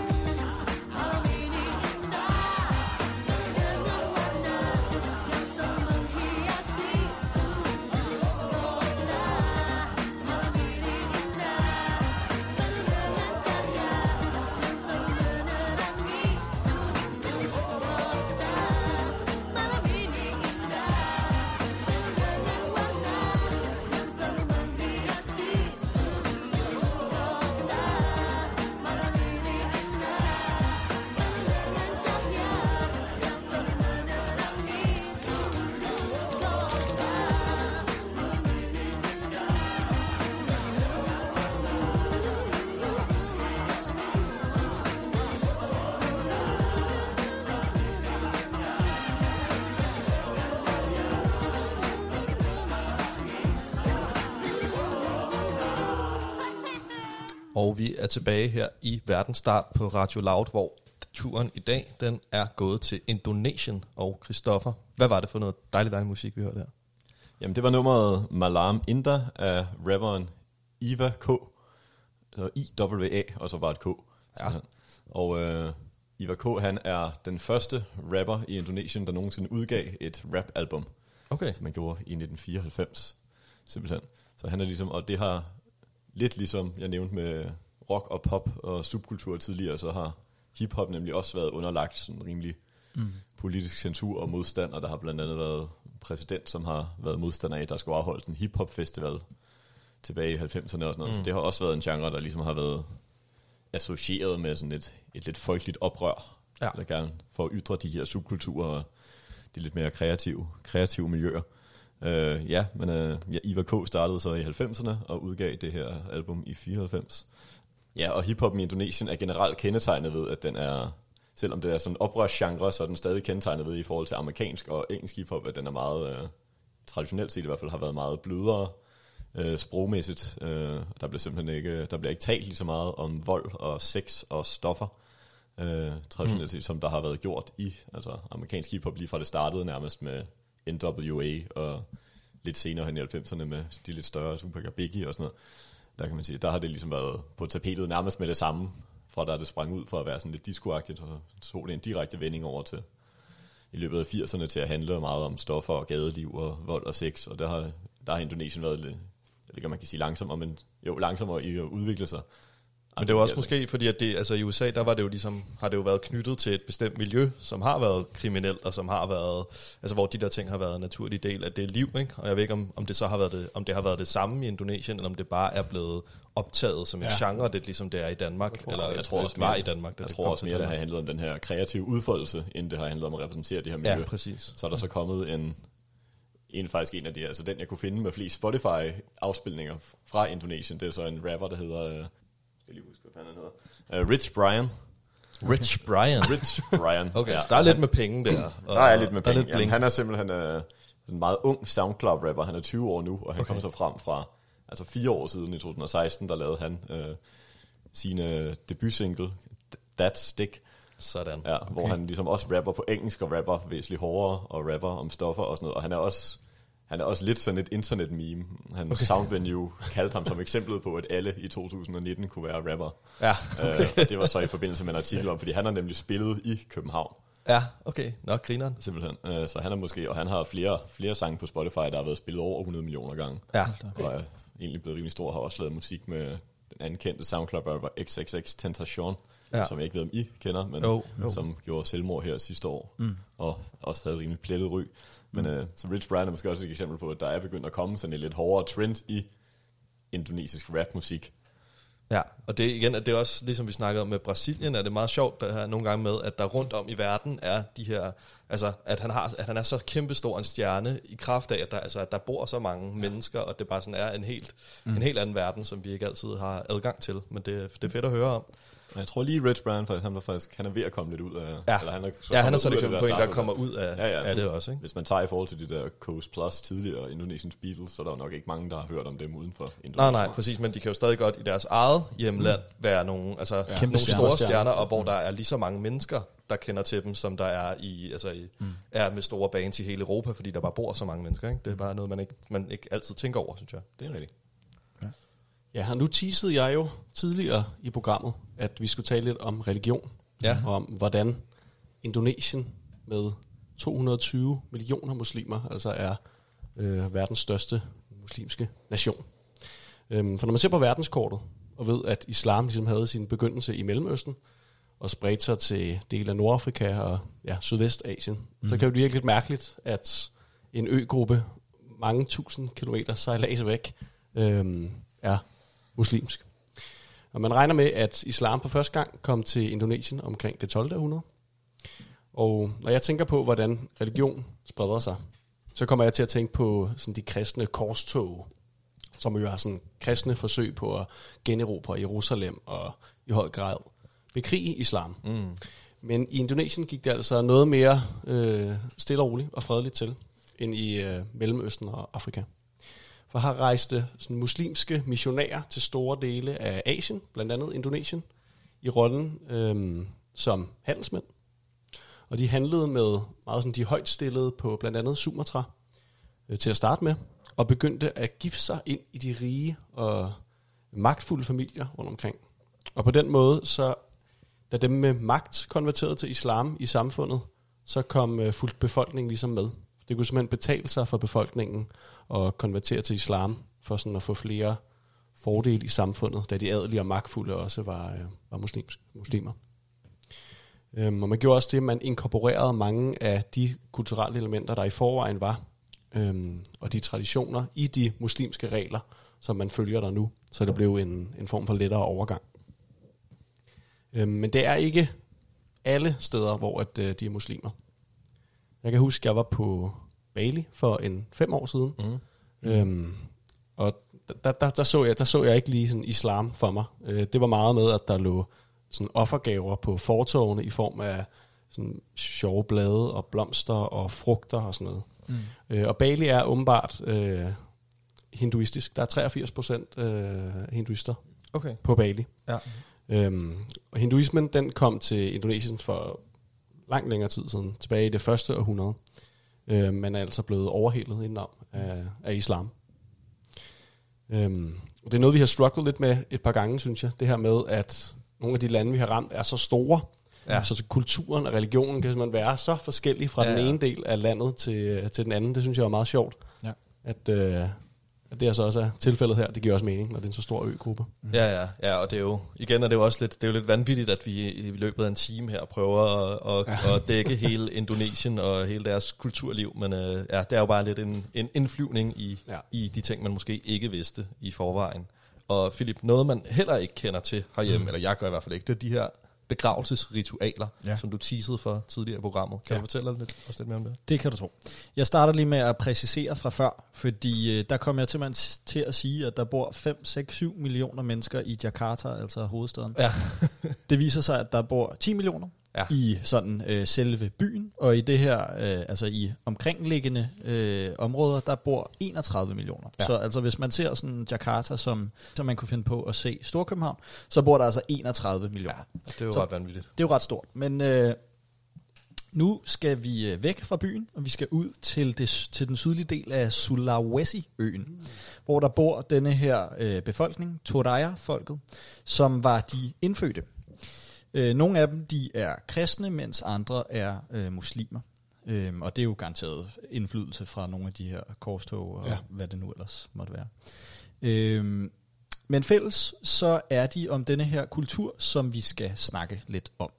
S1: er tilbage her i verdensstart på Radio Loud, hvor turen i dag, den er gået til Indonesien og Christoffer. Hvad var det for noget dejlig, dejlig musik, vi hørte her?
S4: Jamen, det var nummeret Malam Inda af rapperen Iva K. I-W-A, og så bare et K.
S1: Ja.
S4: Og øh, Iva K, han er den første rapper i Indonesien, der nogensinde udgav et rap-album,
S1: Okay.
S4: som man gjorde i 1994. Simpelthen. Så han er ligesom, og det har lidt ligesom jeg nævnte med rock og pop og subkultur tidligere, så har hiphop nemlig også været underlagt sådan rimelig mm. politisk censur og modstand, og der har blandt andet været præsident, som har været modstander af, at der skulle afholdes en hiphop festival tilbage i 90'erne og sådan noget. Mm. Så det har også været en genre, der ligesom har været associeret med sådan et, et lidt folkeligt oprør,
S1: Ja.
S4: der gerne for at ytre de her subkulturer og de lidt mere kreative, kreative miljøer. Uh, ja, men uh, ja, Iva K. startede så i 90'erne og udgav det her album i 94. Ja, og hiphoppen i Indonesien er generelt kendetegnet ved, at den er selvom det er sådan en oprørsgenre, så er den stadig kendetegnet ved i forhold til amerikansk og engelsk hiphop, at den er meget, øh, traditionelt set i hvert fald, har været meget blødere øh, sprogmæssigt. Øh, der bliver simpelthen ikke, der bliver ikke talt lige så meget om vold og sex og stoffer, øh, traditionelt set, som der har været gjort i altså amerikansk hiphop, lige fra det startede nærmest med NWA og lidt senere hen i 90'erne med de lidt større Biggie og sådan noget. Der kan man sige, der har det ligesom været på tapetet nærmest med det samme, fra da det sprang ud for at være sådan lidt discoagtigt, og så tog det en direkte vending over til i løbet af 80'erne til at handle meget om stoffer og gadeliv og vold og sex, og der har, der har Indonesien været lidt, jeg ved ikke, om man kan sige langsommere, men jo langsommere i at udvikle sig.
S1: Men det var også måske, fordi at det, altså i USA, der var det jo ligesom, har det jo været knyttet til et bestemt miljø, som har været kriminelt, og som har været, altså hvor de der ting har været en naturlig del af det liv, ikke? Og jeg ved ikke, om, om det så har været det, om det har været det samme i Indonesien, eller om det bare er blevet optaget som en
S3: Ja.
S1: genre, det ligesom det er i Danmark, eller
S4: jeg tror også
S1: var i Danmark. da
S4: Jeg tror også mere, det har handlet om den her kreative udfoldelse, end det har handlet om at repræsentere det her miljø.
S1: Ja, præcis.
S4: Så er der så kommet en, en faktisk en af de, altså den jeg kunne finde med flest Spotify-afspilninger fra Indonesien, det er så en rapper, der hedder, øh, skal lige huske, hvad han hedder, uh, Rich Brian.
S1: Rich Brian.
S4: Rich Brian.
S1: Okay, ja, så der er lidt med penge der. Og
S4: Der er lidt med penge.
S1: lidt
S4: Jamen, han er simpelthen øh, en meget ung SoundCloud-rapper. Han er 20 år nu, og han okay. kom så frem fra, altså fire år siden i 2016, der lavede han øh, sine debutsingle, That Stick,
S1: Sådan.
S4: ja, okay. hvor han ligesom også rapper på engelsk, og rapper væsentligt hårdere, og rapper om stoffer og sådan noget. Og han er også, han er også lidt sådan et internet-meme. Han okay. Soundvenue kaldte ham som eksemplet på, at alle i 2019 kunne være rapper.
S1: Ja,
S4: Okay. Øh, det var så i forbindelse med en artikel om, fordi han har nemlig spillet i København.
S1: ja, okay. Nok grineren.
S4: Simpelthen. Øh, så han er måske, og han har flere, flere sange på Spotify, der har været spillet over 100 millioner gange.
S1: Ja,
S4: Okay. Og er egentlig blevet rimelig stor, og har også lavet musik med den anden kendte SoundCloud-rapper XXX Tentation,
S1: Ja.
S4: som jeg ikke ved, om I kender, men
S1: Jo, jo.
S4: som gjorde selvmord her sidste år, mm. og også havde rimelig plettet ry. Men øh, så Rich Brian er måske også et eksempel på, at der er begyndt at komme sådan en lidt hårdere trend i indonesisk rapmusik.
S1: Ja, og det igen, at det er også, ligesom vi snakkede om med Brasilien, er det meget sjovt der her nogle gange med, at der rundt om i verden er de her, altså at han, har, at han er så kæmpestor en stjerne i kraft af, at der, altså, at der bor så mange ja. mennesker, og det bare sådan er en helt, mm. en helt anden verden, som vi ikke altid har adgang til. Men det, det er fedt at høre om.
S4: Jeg tror lige, Rich Brian, faktisk, han, er faktisk, han er ved at komme lidt ud af...
S1: Ja,
S4: eller han er,
S1: ja han er så
S4: af
S1: et eksempel på en, der kommer ud af, ja, ja. af det også. Ikke?
S4: Hvis man tager i forhold til de der Coast Plus tidligere Indonesiens Beatles, så er der jo nok ikke mange, der har hørt om dem uden for Indonesien.
S1: Nej, nej, præcis, men de kan jo stadig godt i deres eget hjemland være nogle, altså, ja.
S2: Kæmpe
S1: nogle
S2: stjerner.
S1: store stjerner, og hvor der er lige så mange mennesker, der kender til dem, som der er i, altså i, mm. er med store bands i hele Europa, fordi der bare bor så mange mennesker. Ikke? Det er bare noget, man ikke, man ikke altid tænker over, synes jeg.
S4: Det er rigtigt.
S3: Ja, nu teasede jeg jo tidligere i programmet, at vi skulle tale lidt om religion.
S1: Ja.
S3: Og om hvordan Indonesien med 220 millioner muslimer, altså er øh, verdens største muslimske nation. Øhm, for når man ser på verdenskortet, og ved, at islam ligesom havde sin begyndelse i Mellemøsten, og spredte sig til dele af Nordafrika og ja, Sydvestasien, mm. så kan det virke lidt mærkeligt, at en øgruppe mange tusind kilometer sejlads væk øhm, er muslimsk. Og man regner med, at islam på første gang kom til Indonesien omkring det 12. århundrede. Og når jeg tænker på, hvordan religion spreder sig, så kommer jeg til at tænke på sådan de kristne korstog, som jo er sådan kristne forsøg på at generobre Jerusalem og i høj grad bekrige islam. Mm. Men i Indonesien gik det altså noget mere øh, stille og roligt og fredeligt til, end i øh, Mellemøsten og Afrika. For her rejste sådan muslimske missionærer til store dele af Asien, blandt andet Indonesien, i rollen øh, som handelsmænd. Og de handlede med meget sådan de højt stillede på blandt andet Sumatra øh, til at starte med, og begyndte at gifte sig ind i de rige og magtfulde familier rundt omkring. Og på den måde, så da dem med magt konverterede til islam i samfundet, så kom øh, fuldt befolkningen ligesom med. Det kunne simpelthen betale sig for befolkningen at konvertere til islam, for sådan at få flere fordele i samfundet, da de adelige og magtfulde også var, øh, var muslims, muslimer. Øhm, og man gjorde også det, at man inkorporerede mange af de kulturelle elementer, der i forvejen var, øhm, og de traditioner i de muslimske regler, som man følger der nu. Så det blev en, en form for lettere overgang. Øhm, men det er ikke alle steder, hvor at, øh, de er muslimer. Jeg kan huske, jeg var på Bali for en fem år siden, mm. øhm, og der, der, der, så jeg, der så jeg ikke lige sådan islam for mig. Øh, det var meget med, at der lå sådan offergaver på fortovene i form af sådan sjove blade og blomster og frugter og sådan noget. Mm. Øh, og Bali er åbenbart øh, hinduistisk. Der er 83 procent øh, hinduister
S1: Okay.
S3: på Bali.
S1: Ja.
S3: Øhm, og hinduismen, den kom til Indonesien for langt længere tid siden, tilbage i det første århundrede. Øh, men er altså blevet overhældet indenom af, af islam. Øhm, og det er noget, vi har strugglet lidt med et par gange, synes jeg. Det her med, at nogle af de lande, vi har ramt, er så store.
S1: Ja.
S3: Så, kulturen og religionen kan simpelthen være så forskellig fra
S1: Ja,
S3: ja, den ene del af landet til, til den anden. Det synes jeg er meget sjovt.
S2: Ja.
S3: At, øh, at det er så også er tilfældet her. Det giver også mening, når det er en så stor øgruppe.
S1: Ja, ja, ja, og det er jo, igen er det jo også lidt, det er jo lidt vanvittigt, at vi i løbet af en time her prøver at, at, ja. at dække hele Indonesien og hele deres kulturliv, men øh, ja, det er jo bare lidt en, en indflyvning i. Ja. i de ting, man måske ikke vidste i forvejen. Og Philip, noget man heller ikke kender til herhjemme, mm. eller jeg gør i hvert fald ikke, det er de her begravelsesritualer, ja. Som du teasede for tidligere i programmet. Kan ja. Du fortælle lidt, også lidt mere om det?
S2: Det kan du tro. Jeg starter lige med at præcisere fra før, fordi øh, der kom jeg simpelthen til at sige, at der bor 5, 6, 7 millioner mennesker i Jakarta, altså hovedstaden.
S1: Ja.
S2: Det viser sig, at der bor 10 millioner
S1: Ja.
S2: i sådan øh, selve byen, og i det her, øh, altså i omkringliggende øh, områder, der bor 31 millioner.
S1: Ja.
S2: Så altså hvis man ser sådan Jakarta, som, som man kunne finde på at se Storkøbenhavn, så bor der altså 31 millioner. Ja.
S1: Det er jo
S2: Så-
S1: ret vanvittigt.
S2: Det er jo ret stort. Men øh, nu skal vi øh, væk fra byen, og vi skal ud til, det, til den sydlige del af Sulawesi-øen, mm. hvor der bor denne her øh, befolkning, Toraya-folket, som var de indfødte. Øh, nogle af dem de er kristne, mens andre er øh, muslimer. Øhm, og det er jo garanteret indflydelse fra nogle af de her korstog og ja. Hvad det nu ellers måtte være. Øhm, men fælles så er de om denne her kultur, som vi skal snakke lidt om.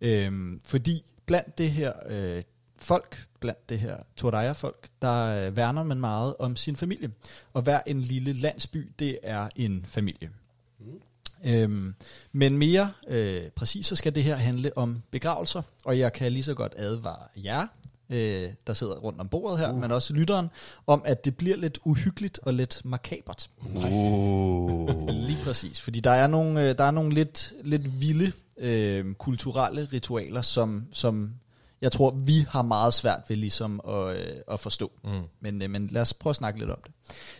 S2: Øhm, fordi blandt det her øh, folk, blandt det her Toraya-folk, der øh, værner man meget om sin familie. Og hver en lille landsby, det er en familie. Øhm, men mere øh, præcis, så skal det her handle om begravelser, og jeg kan lige så godt advare jer, øh, der sidder rundt om bordet her, uh. men også lytteren, om at det bliver lidt uhyggeligt og lidt makabert.
S1: Uh.
S2: Lige præcis, fordi der er nogle, øh, der er nogle lidt, lidt vilde øh, kulturelle ritualer, som, som jeg tror, vi har meget svært ved ligesom at, øh, at forstå. Mm. Men, øh, men lad os prøve at snakke lidt om det.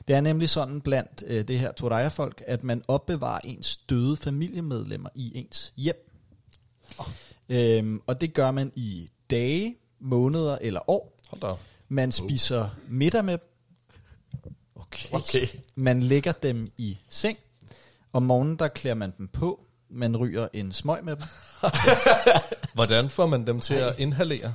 S2: Det er nemlig sådan blandt øh, det her Toraya-folk, at man opbevarer ens døde familiemedlemmer i ens hjem. Oh. Øhm, og det gør man i dage, måneder eller år.
S1: Hold da.
S2: Man spiser middag med dem.
S1: Okay.
S3: Okay.
S2: Man lægger dem i seng. Om morgenen, der klæder man dem på. Man ryger en smøg med dem.
S1: Hvordan får man dem til at inhalere?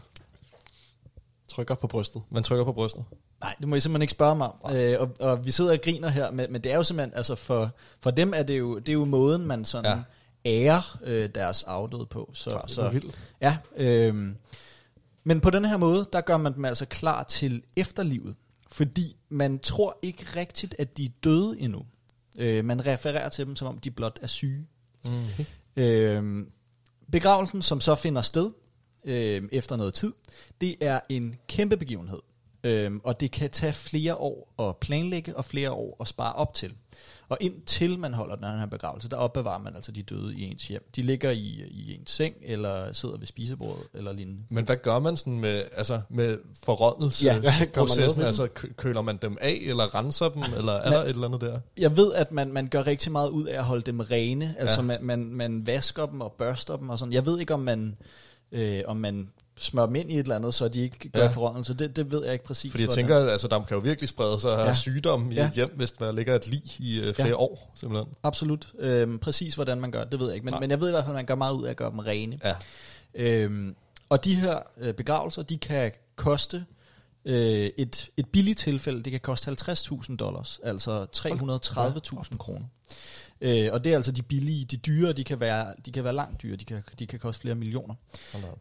S3: Trykker på brystet.
S1: Man trykker på brystet.
S2: Nej, det må I simpelthen ikke spørge mig om. Øh, og, og vi sidder og griner her, men, men det er jo simpelthen, altså for, for dem er det jo, det er jo måden, man sådan ja. ærer øh, deres afdøde på. Så,
S3: Klart, det
S2: så
S3: er vildt.
S2: Ja, øh, men på den her måde, der gør man dem altså klar til efterlivet. Fordi man tror ikke rigtigt, at de er døde endnu. Øh, man refererer til dem, som om de blot er syge.
S1: Mm.
S2: Øh, begravelsen, som så finder sted øh, efter noget tid, det er en kæmpe begivenhed. Øh, og det kan tage flere år at planlægge, og flere år at spare op til. Og indtil man holder den her begravelse, der opbevarer man altså de døde i ens hjem. De ligger i, i ens seng, eller sidder ved spisebordet, eller lignende.
S1: Men hvad gør man sådan med, altså med forrådnelse
S2: Ja,
S3: man
S1: Altså kø- køler man dem af, eller renser dem, eller er der et eller andet der?
S2: Jeg ved, at man, man gør rigtig meget ud af at holde dem rene. Altså
S1: Ja.
S2: man, man, man vasker dem og børster dem og sådan. Jeg ved ikke, om man, øh, om man smører dem ind i et eller andet, så de ikke gør
S1: Ja.
S2: forrådnelse. Det, det ved jeg ikke præcis.
S1: Fordi jeg
S2: hvordan.
S1: tænker, altså der kan jo virkelig sprede sig ja.
S2: Ja.
S1: sygdom i
S2: Ja.
S1: et hjem, hvis der ligger et lig i øh, flere
S2: Ja.
S1: år, simpelthen.
S2: Absolut. Øhm, præcis hvordan man gør, det ved jeg ikke. Men,
S1: Nej.
S2: men jeg ved i hvert fald, at man gør meget ud af at gøre dem rene.
S1: Ja.
S2: Øhm, og de her øh, begravelser, de kan koste øh, et, et billigt tilfælde, det kan koste 50.000 dollars, altså 330.000 kroner. Øh, og det er altså de billige, de dyre, de kan være, de kan være langt dyre, de kan, de kan koste flere millioner.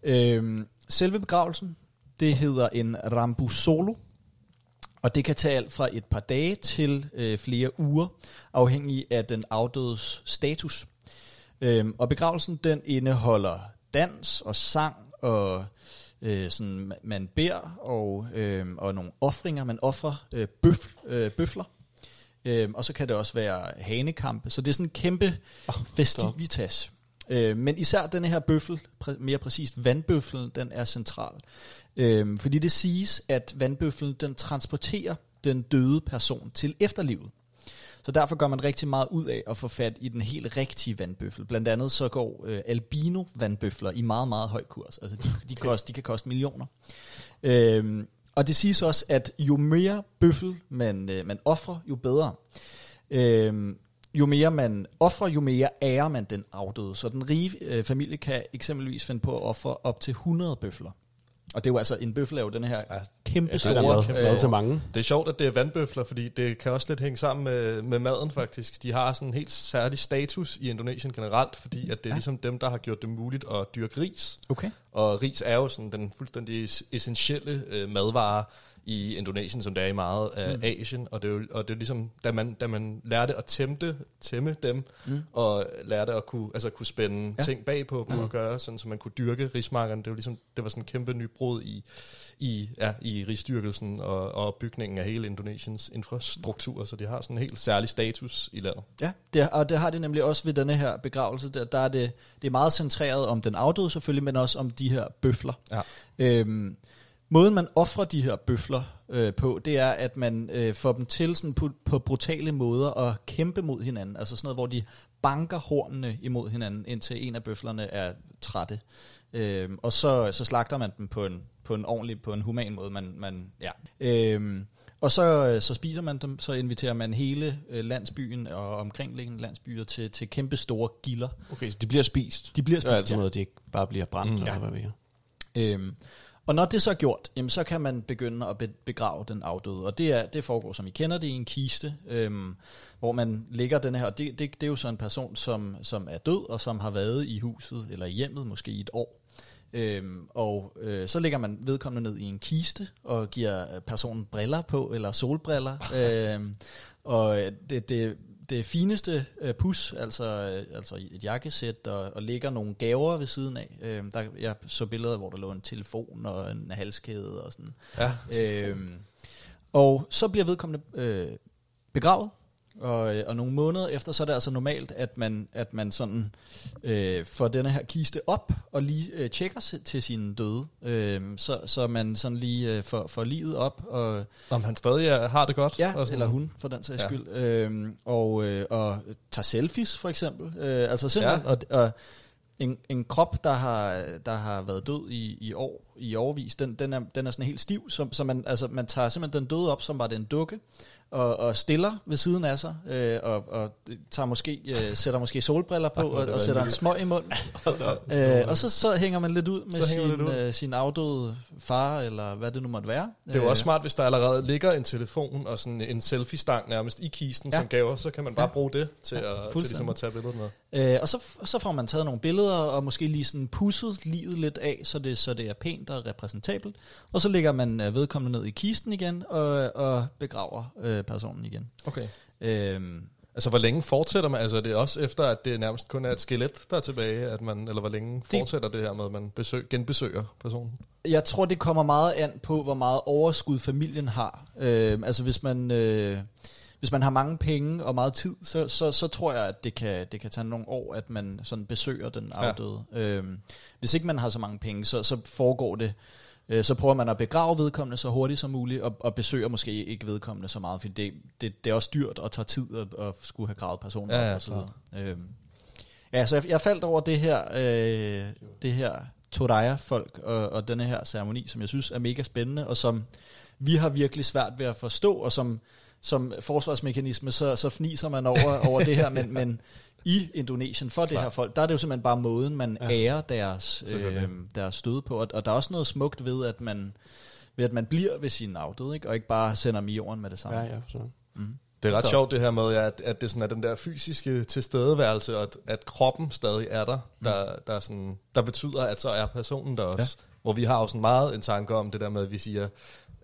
S2: Øhm, selve begravelsen, det hedder en rambusolo, og det kan tage alt fra et par dage til øh, flere uger, afhængig af den afdødes status. Øhm, og begravelsen, den indeholder dans og sang og øh, sådan, ma- man beder og, øh, og nogle offringer. Man offrer øh, bøf, øh, bøfler. Øhm, og så kan det også være hanekampe. Så det er sådan en kæmpe oh, festivitas. Øh, men især den her bøffel, præ- mere præcist vandbøffelen, den er central. Øh, fordi det siges, at vandbøffelen den transporterer den døde person til efterlivet. Så derfor gør man rigtig meget ud af at få fat i den helt rigtige vandbøffel. Blandt andet så går øh, albino vandbøfler i meget, meget høj kurs. Altså de, de, kost, de kan koste millioner. Øhm, og det siges også, at jo mere bøffel man, øh, man offrer, jo bedre. Øhm, jo mere man offrer, jo mere ærer man den afdøde. Så den rige øh, familie kan eksempelvis finde på at ofre op til 100 bøfler. Og det er jo altså, en bøffel jo den her kæmpe
S3: Ja, det er
S2: store...
S3: mad, mad til mange.
S1: Det er sjovt, at det er vandbøfler, fordi det kan også lidt hænge sammen med, med maden faktisk. De har sådan en helt særlig status i Indonesien generelt, fordi at det er ligesom dem, der har gjort det muligt at dyrke ris.
S2: Okay.
S1: Og ris er jo sådan den fuldstændig es- essentielle øh, madvare i Indonesien, som det er i meget af mm. Asien. Og det er jo og det er ligesom, da man, da man lærte at tæmte, tæmme dem, mm. og lærte at kunne, altså kunne spænde
S2: Ja.
S1: ting bag på dem mm. og gøre, sådan, så man kunne dyrke rismarkerne. Det var, ligesom, det var sådan en kæmpe nybrud i, i, ja, i risdyrkelsen og, og bygningen af hele Indonesiens infrastruktur, så de har sådan en helt særlig status i landet.
S2: Ja, det, og det har det nemlig også ved denne her begravelse. Der, der er det, det er meget centreret om den afdøde selvfølgelig, men også om de her bøfler.
S1: Ja.
S2: Øhm, måden man offrer de her bøfler øh, på, det er, at man øh, får dem til sådan på, på brutale måder at kæmpe mod hinanden. Altså sådan noget, hvor de banker hornene imod hinanden, indtil en af bøflerne er trætte. Øhm, og så, så slagter man dem på en, på en ordentlig, på en human måde. Man, man, ja. øhm, og så, så spiser man dem, så inviterer man hele øh, landsbyen og omkringliggende landsbyer til, til kæmpe store gilder.
S3: Okay, så de bliver spist.
S2: De bliver
S3: Det er
S2: spist,
S3: altid
S2: ja.
S3: noget, de ikke bare bliver brændt, mm,
S2: ja.
S3: eller hvad ved jeg.
S2: Øhm, og når det så er gjort, jamen, så kan man begynde at be- begrave den afdøde. Og det, er, det foregår, som I kender det, i en kiste, øhm, hvor man lægger den her. Og det, det, det er jo så en person, som, som er død, og som har været i huset eller i hjemmet måske i et år. Øhm, og øh, så lægger man vedkommende ned i en kiste og giver personen briller på, eller solbriller. øhm, og det, det, det fineste øh, pus, altså, øh, altså et jakkesæt, og, og ligger nogle gaver ved siden af. Øhm, der, jeg så billeder, hvor der lå en telefon og en halskæde og sådan.
S1: Ja,
S2: Øhm, og så bliver vedkommende øh, begravet, og, øh, og nogle måneder efter, så er det altså normalt, at man, at man sådan øh, får denne her kiste op, og lige øh, tjekker sig til sin døde, øh, så, så man sådan lige øh, får, får livet op, og
S1: om han stadig er, har det godt.
S2: Ja,
S1: og sådan.
S2: eller hun for den sags
S1: Ja.
S2: skyld. Øhm, og, øh, og tager selfies for eksempel. Øh, altså simpelthen,
S1: Ja.
S2: og, og en, en krop, der har, der har været død i, i år, i årvis, den, den, er, den er sådan helt stiv, så, så man, altså, man tager simpelthen den døde op, som var det en dukke, og, og stiller ved siden af sig, øh, og, og tager måske, øh, sætter måske solbriller på, og, og sætter en smøg i munden. øh, og så, så hænger man lidt ud med sin,
S1: ud.
S2: øh, sin afdøde far, eller hvad det nu måtte være.
S1: Det er jo også
S2: Øh,
S1: smart, hvis der allerede ligger en telefon og sådan en selfie-stang nærmest i kisten
S2: Ja.
S1: som gaver, så kan man bare
S2: Ja.
S1: bruge det til,
S2: Ja,
S1: at, til ligesom at tage billedet med.
S2: Øh, og så, så får man taget nogle billeder, og måske lige sådan pusset livet lidt af, så det, så det er pænt og repræsentabelt. Og så lægger man øh, vedkommende ned i kisten igen, og, og begraver øh, personen igen.
S1: Okay.
S2: Øhm,
S1: Altså, hvor længe fortsætter man? Altså, er det også efter, at det nærmest kun er et skelet, der er tilbage, at man, eller hvor længe fortsætter det her med, at man besøg, genbesøger personen?
S2: jeg tror, det kommer meget an på, hvor meget overskud familien har. Øh, altså hvis man, øh, hvis man har mange penge og meget tid, så, så, så tror jeg, at det kan, det kan tage nogle år, at man sådan besøger den afdøde. Ja. Øh, hvis ikke man har så mange penge, så, så foregår det, øh, så prøver man at begrave vedkommende så hurtigt som muligt, og, og besøger måske ikke vedkommende så meget, for det, det, det er også dyrt og tager tid at, at skulle have gravet personen
S1: Ja, ja,
S2: og så videre. Øh, ja, så jeg, jeg faldt over det her, øh, det her Toraya-folk og, og denne her ceremoni, som jeg synes er mega spændende, og som vi har virkelig svært ved at forstå, og som, som forsvarsmekanisme, så, så fniser man over, over det her, men, men i Indonesien for det her folk, der er det jo simpelthen bare måden, man ja. ærer deres, øh, deres støde på, og, og der er også noget smukt ved, at man, ved at man bliver ved sin afdøde, ikke? og ikke bare sender dem i jorden med det samme.
S3: Ja, ja, så.
S1: Det er ret sjovt det her med, at, at det sådan er den der fysiske tilstedeværelse, og at, at kroppen stadig er der, der, der, er sådan, der betyder, at så er personen der også. Ja. Hvor vi har jo sådan meget en tanke om det der med, at vi siger,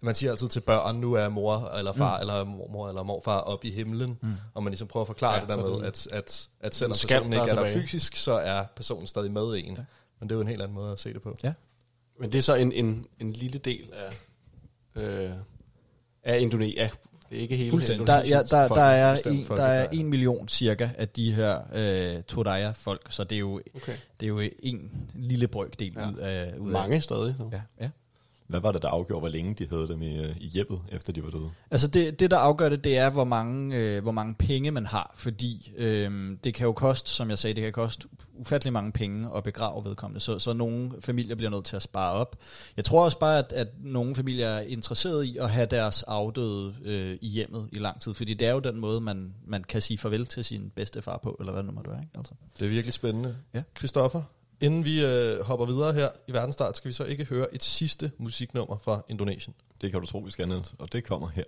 S1: man siger altid til børn, nu er mor eller far, mm. eller mormor eller morfar op i himlen, mm. og man ligesom prøver at forklare
S3: Ja,
S1: det der
S3: er
S1: med,
S3: det-
S1: at, at, at selvom personen ikke er der fysisk, så er personen stadig med en. Ja. Men det er jo en helt anden måde at se det på.
S2: Ja.
S3: Men det er så en, en, en lille del af, øh, af Indonesien, af Det er ikke hele
S2: Fuldstændig. Der, ja, der,
S1: folk
S2: der, er en, der
S1: er
S2: en million cirka af de her øh, Todaya-folk, så det er jo,
S3: Okay.
S2: det er jo en lille brøkdel
S3: Ja.
S2: ud af... Ud
S3: Mange stadig. Så.
S2: Af, ja, ja.
S9: Hvad var det, der afgjorde, hvor længe de havde dem i, øh, i hjemmet, efter de var døde?
S2: Altså det, det, der afgør det, det er, hvor mange, øh, hvor mange penge man har, fordi øh, det kan jo koste, som jeg sagde, det kan koste ufattelig mange penge at begrave vedkommende, så, så nogle familier bliver nødt til at spare op. Jeg tror også bare, at, at nogle familier er interesseret i at have deres afdøde øh, i hjemmet i lang tid, fordi det er jo den måde, man, man kan sige farvel til sin bedstefar på, eller hvad det nu måtte være. Ikke? Altså.
S1: Det er virkelig spændende.
S2: Ja.
S1: Christoffer, inden vi øh, hopper videre her i verdensstart, skal vi så ikke høre et sidste musiknummer fra Indonesien.
S9: Det kan du tro, vi skal, Niels, og det kommer her.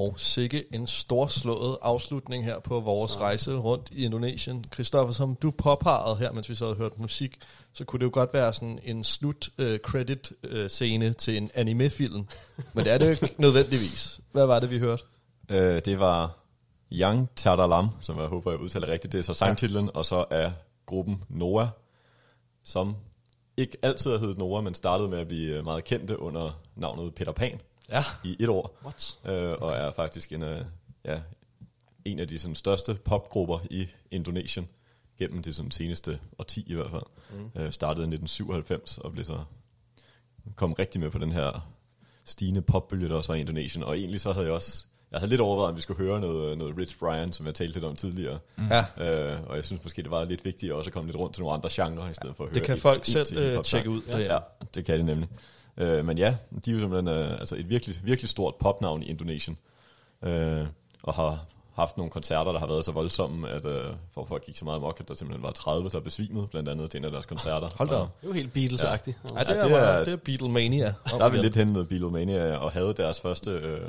S1: Og sikke en storslået afslutning her på vores så. rejse rundt i Indonesien. Christoffer, som du påpegede her, mens vi så havde hørt musik, så kunne det jo godt være sådan en slut-credit-scene til en anime-film. Men det er det jo ikke nødvendigvis. Hvad var det, vi hørte?
S9: Øh, det var Young Tadalam, som jeg håber, jeg udtaler rigtigt. Det er så sangtitlen, ja. og så er gruppen Noah, som ikke altid har heddet Noah, men startede med at blive øh, meget kendte under navnet Peter Pan
S1: Ja.
S9: i et år.
S3: What?
S9: Øh, og er faktisk en, øh, ja, en af de sådan, største popgrupper i Indonesien, gennem de sådan, seneste årti i hvert fald. Mm. Øh, startede i 1997 og blev så kom rigtig med på den her stigende popbølge, der også var i Indonesien. Og egentlig så havde jeg også, jeg havde lidt overvejet, om vi skulle høre noget, noget Rich Brian, som jeg talte lidt om tidligere.
S1: Ja.
S9: Øh, og jeg synes måske, det var lidt vigtigt også at komme lidt rundt til nogle andre genrer, i stedet for at
S1: Det
S9: høre
S1: kan
S9: et-
S1: folk
S9: et
S1: selv øh, tjekke ud.
S9: Ja, ja, det kan det nemlig.
S4: Øh, men ja, de er jo simpelthen øh, altså et virkelig, virkelig stort popnavn i Indonesien. Øh, og har haft nogle koncerter, der har været så voldsomme, at øh, for folk gik så meget amok, at der simpelthen var 30, der besvimede, blandt andet til en af deres koncerter.
S1: Hold da
S4: Og.
S3: Det er jo helt Beatles-agtigt. Ja.
S1: Ja, det,
S4: Ja,
S1: er,
S4: det, er-
S1: er, det er Beatlemania.
S4: Der er vi lidt hen med Beatlemania og havde deres første, øh,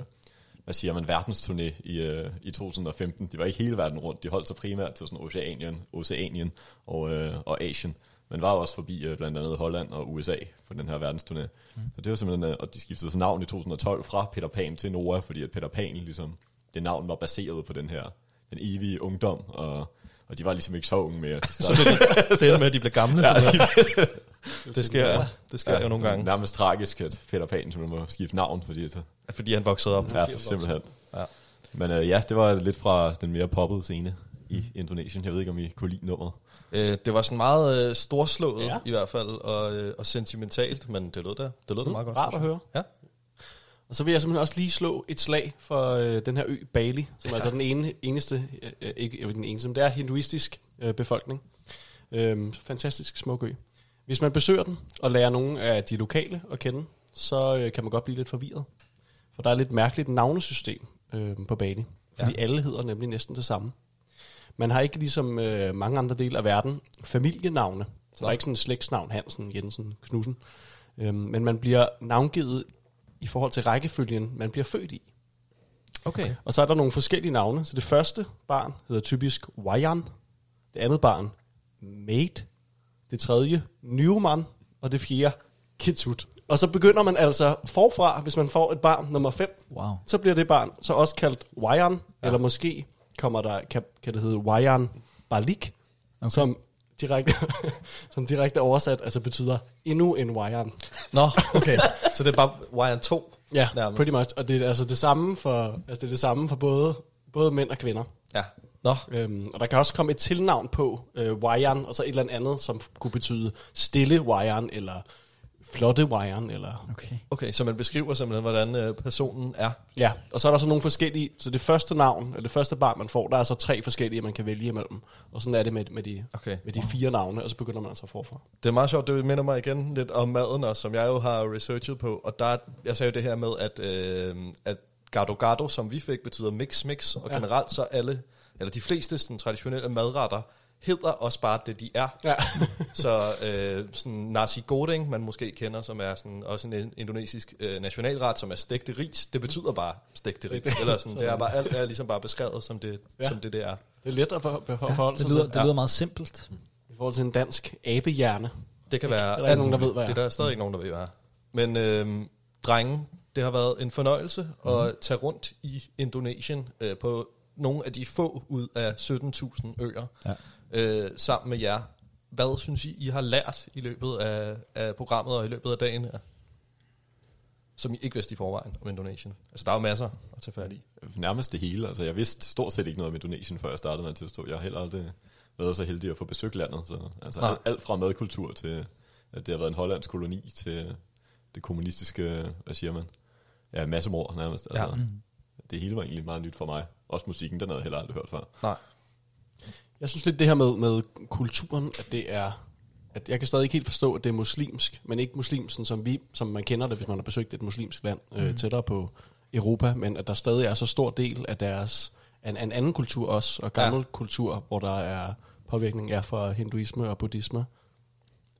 S4: hvad siger man, verdensturné i, øh, i 2015. De var ikke hele verden rundt, de holdt sig primært til sådan Oceanien, Oceanien og, øh, og Asien. Men var også forbi øh, blandt andet Holland og USA på den her verdensturné. Mm. Så det var simpelthen, øh, og de skiftede så navn i 2012 fra Peter Pan til Noah, fordi at Peter Pan ligesom, det navn var baseret på den her, den evige ungdom, og, og de var ligesom ikke så unge mere.
S1: Så
S4: start.
S1: det, det er med, at de bliver gamle. Ja, det sker, det sker jo nogle gange,
S4: Nærmest tragisk, at Peter Pan simpelthen må skifte navn, fordi at,
S1: fordi han voksede op.
S4: Ja, simpelthen.
S1: Ja.
S4: Men øh, ja, det var lidt fra den mere poppede scene i Indonesien. Jeg ved ikke, om I kunne lide nummeret.
S1: Øh, det var sådan meget øh, storslået
S3: Ja.
S1: ja. i hvert fald, og, øh, og sentimentalt, men det lød da, det lød da meget godt.
S3: Rart at høre.
S1: Ja.
S3: Og så vil jeg simpelthen også lige slå et slag for øh, den her ø Bali, som er altså den ene, eneste, øh, øh, ikke den eneste, men det er hinduistisk øh, befolkning. Øhm, fantastisk smuk ø. Hvis man besøger den og lærer nogle af de lokale at kende, så øh, kan man godt blive lidt forvirret. For der er et lidt mærkeligt navnesystem øh, på Bali. Fordi ja. alle hedder nemlig næsten det samme. Man har ikke ligesom øh, mange andre dele af verden familienavne. Så der er ikke sådan en slægtsnavn, Hansen, Jensen, Knudsen. Øhm, men man bliver navngivet i forhold til rækkefølgen, man bliver født i.
S1: Okay.
S3: Og så er der nogle forskellige navne. Så det første barn hedder typisk Wayan. Det andet barn, Mate. Det tredje, Newman. Og det fjerde, Kitsut. Og så begynder man altså forfra, hvis man får et barn nummer 5.
S2: Wow.
S3: Så bliver det barn så også kaldt Wayan. Ja. Eller måske kommer der, kan, kan det hedde Wayan Balik. Okay. Som direkte, som direkte oversat altså betyder endnu en Wayan.
S1: Nå, okay. Så det er bare Wire 2?
S3: Ja,
S1: nærmest.
S3: pretty much. Og det er altså det samme for, altså det er det samme for både, både mænd og kvinder.
S1: Ja. Nå,
S3: Øhm, og der kan også komme et tilnavn på øh, Wayan, og så et eller andet, som kunne betyde stille Wayan, eller flotte Wayan, eller...
S2: Okay.
S1: okay, så man beskriver simpelthen, hvordan øh, personen er.
S3: Ja, og så er der så nogle forskellige, så det første navn, eller det første barn, man får, der er så tre forskellige, man kan vælge imellem. Og sådan er det med, med, de,
S1: Okay.
S3: med de fire navne, og så begynder man altså forfra.
S1: Det er meget sjovt, det minder mig igen lidt om maden også, som jeg jo har researchet på. Og der, er- jeg sagde jo det her med, at, øh, at gado gado, som vi fik, betyder mix mix. Og
S3: ja.
S1: generelt så alle, eller de fleste sådan, traditionelle madretter, hedder også bare det, de er.
S3: Ja.
S1: Så øh, sådan nasi goreng, man måske kender, som er sådan, også en indonesisk øh, nationalret, som er stegte ris. Det betyder bare stegte ris. Eller sådan, det er bare, alt er ligesom bare beskrevet, som det,
S3: Ja.
S1: ja. som det, det er.
S3: Det er let at for, for, forholde
S2: Det
S3: sig
S2: lyder,
S3: til.
S2: det lyder meget simpelt.
S3: I forhold til en dansk abehjerne.
S1: Det kan være...
S3: Det er der ikke nogen, der ved, hvad er.
S1: Det er der stadig ikke nogen, der ved, hvad er. Men øhm, drenge, det har været en fornøjelse
S3: Mhm.
S1: at tage rundt i Indonesien øh, på nogle af de få ud af 17.000 øer
S2: Ja.
S1: Øh, sammen med jer. Hvad synes I, I har lært i løbet af, af programmet og i løbet af dagen her? Som I ikke vidste i forvejen om Indonesien. Altså, der er jo masser at tage fat i.
S4: Nærmest det hele. Altså, jeg vidste stort set ikke noget om Indonesien, før jeg startede med at tilstå. Jeg har heller aldrig været så heldig at få besøgt landet. Så, altså,
S1: Nej.
S4: alt, fra madkultur til, at det har været en hollandsk koloni, til det kommunistiske, hvad siger man? Ja, massemord nærmest. Altså,
S1: ja.
S4: Det hele var egentlig meget nyt for mig. Også musikken, den havde jeg heller aldrig hørt før.
S1: Nej.
S3: Jeg synes lidt det her med, med kulturen, at det er... At jeg kan stadig ikke helt forstå, at det er muslimsk, men ikke muslimsk, sådan som, vi, som man kender det, hvis man har besøgt et muslimsk land øh, tættere på Europa, men at der stadig er så stor del af deres en, en anden kultur også, og gammel ja. kultur, hvor der er påvirkning er fra hinduisme og buddhisme.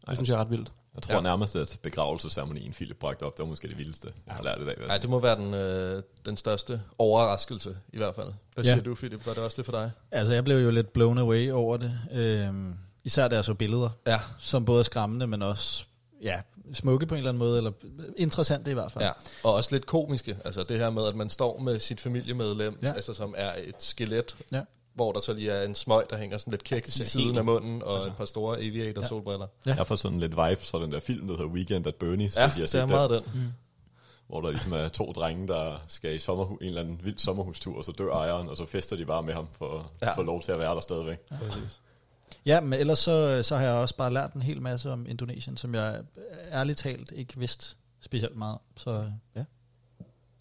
S3: Det synes jeg er ret vildt.
S4: Jeg tror
S1: Ja.
S4: nærmest, at begravelsesceremonien Philip bragte op, det var måske det vildeste, jeg har lært i dag.
S1: Ja, det må være den, øh, den største overraskelse i hvert fald. Hvad
S2: Ja.
S1: siger du, Philip? Var det også det for dig?
S2: Altså, jeg blev jo lidt blown away over det. Øhm, især der så billeder,
S1: Ja.
S2: som både er skræmmende, men også ja, smukke på en eller anden måde, eller interessante i hvert fald.
S1: Ja, og også lidt komiske. Altså det her med, at man står med sit familiemedlem,
S2: ja.
S1: altså som er et skelet,
S2: Ja.
S1: Hvor der så lige er en smøg, der hænger sådan lidt kæk i siden af munden, og altså. et par store aviator solbriller.
S2: Ja.
S4: Jeg får sådan lidt vibes fra den der film, der hedder Weekend at Bernie's.
S1: Ja,
S4: har
S1: det er
S4: den.
S1: meget den.
S4: Hvor der ligesom er to drenge, der skal i sommerhu- en eller anden vild sommerhustur, og så dør ejeren, og så fester de bare med ham for at
S1: Ja.
S4: få lov til at være der stadigvæk. Ja.
S2: Ja, men ellers så, så har jeg også bare lært en hel masse om Indonesien, som jeg ærligt talt ikke vidste specielt meget. Så ja.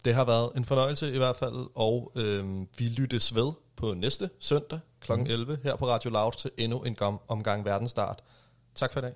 S1: Det har været en fornøjelse i hvert fald, og øhm, vi lyttes ved på næste søndag kl. 11 her på Radio Loud til endnu en omgang verdensstart. Tak for i dag.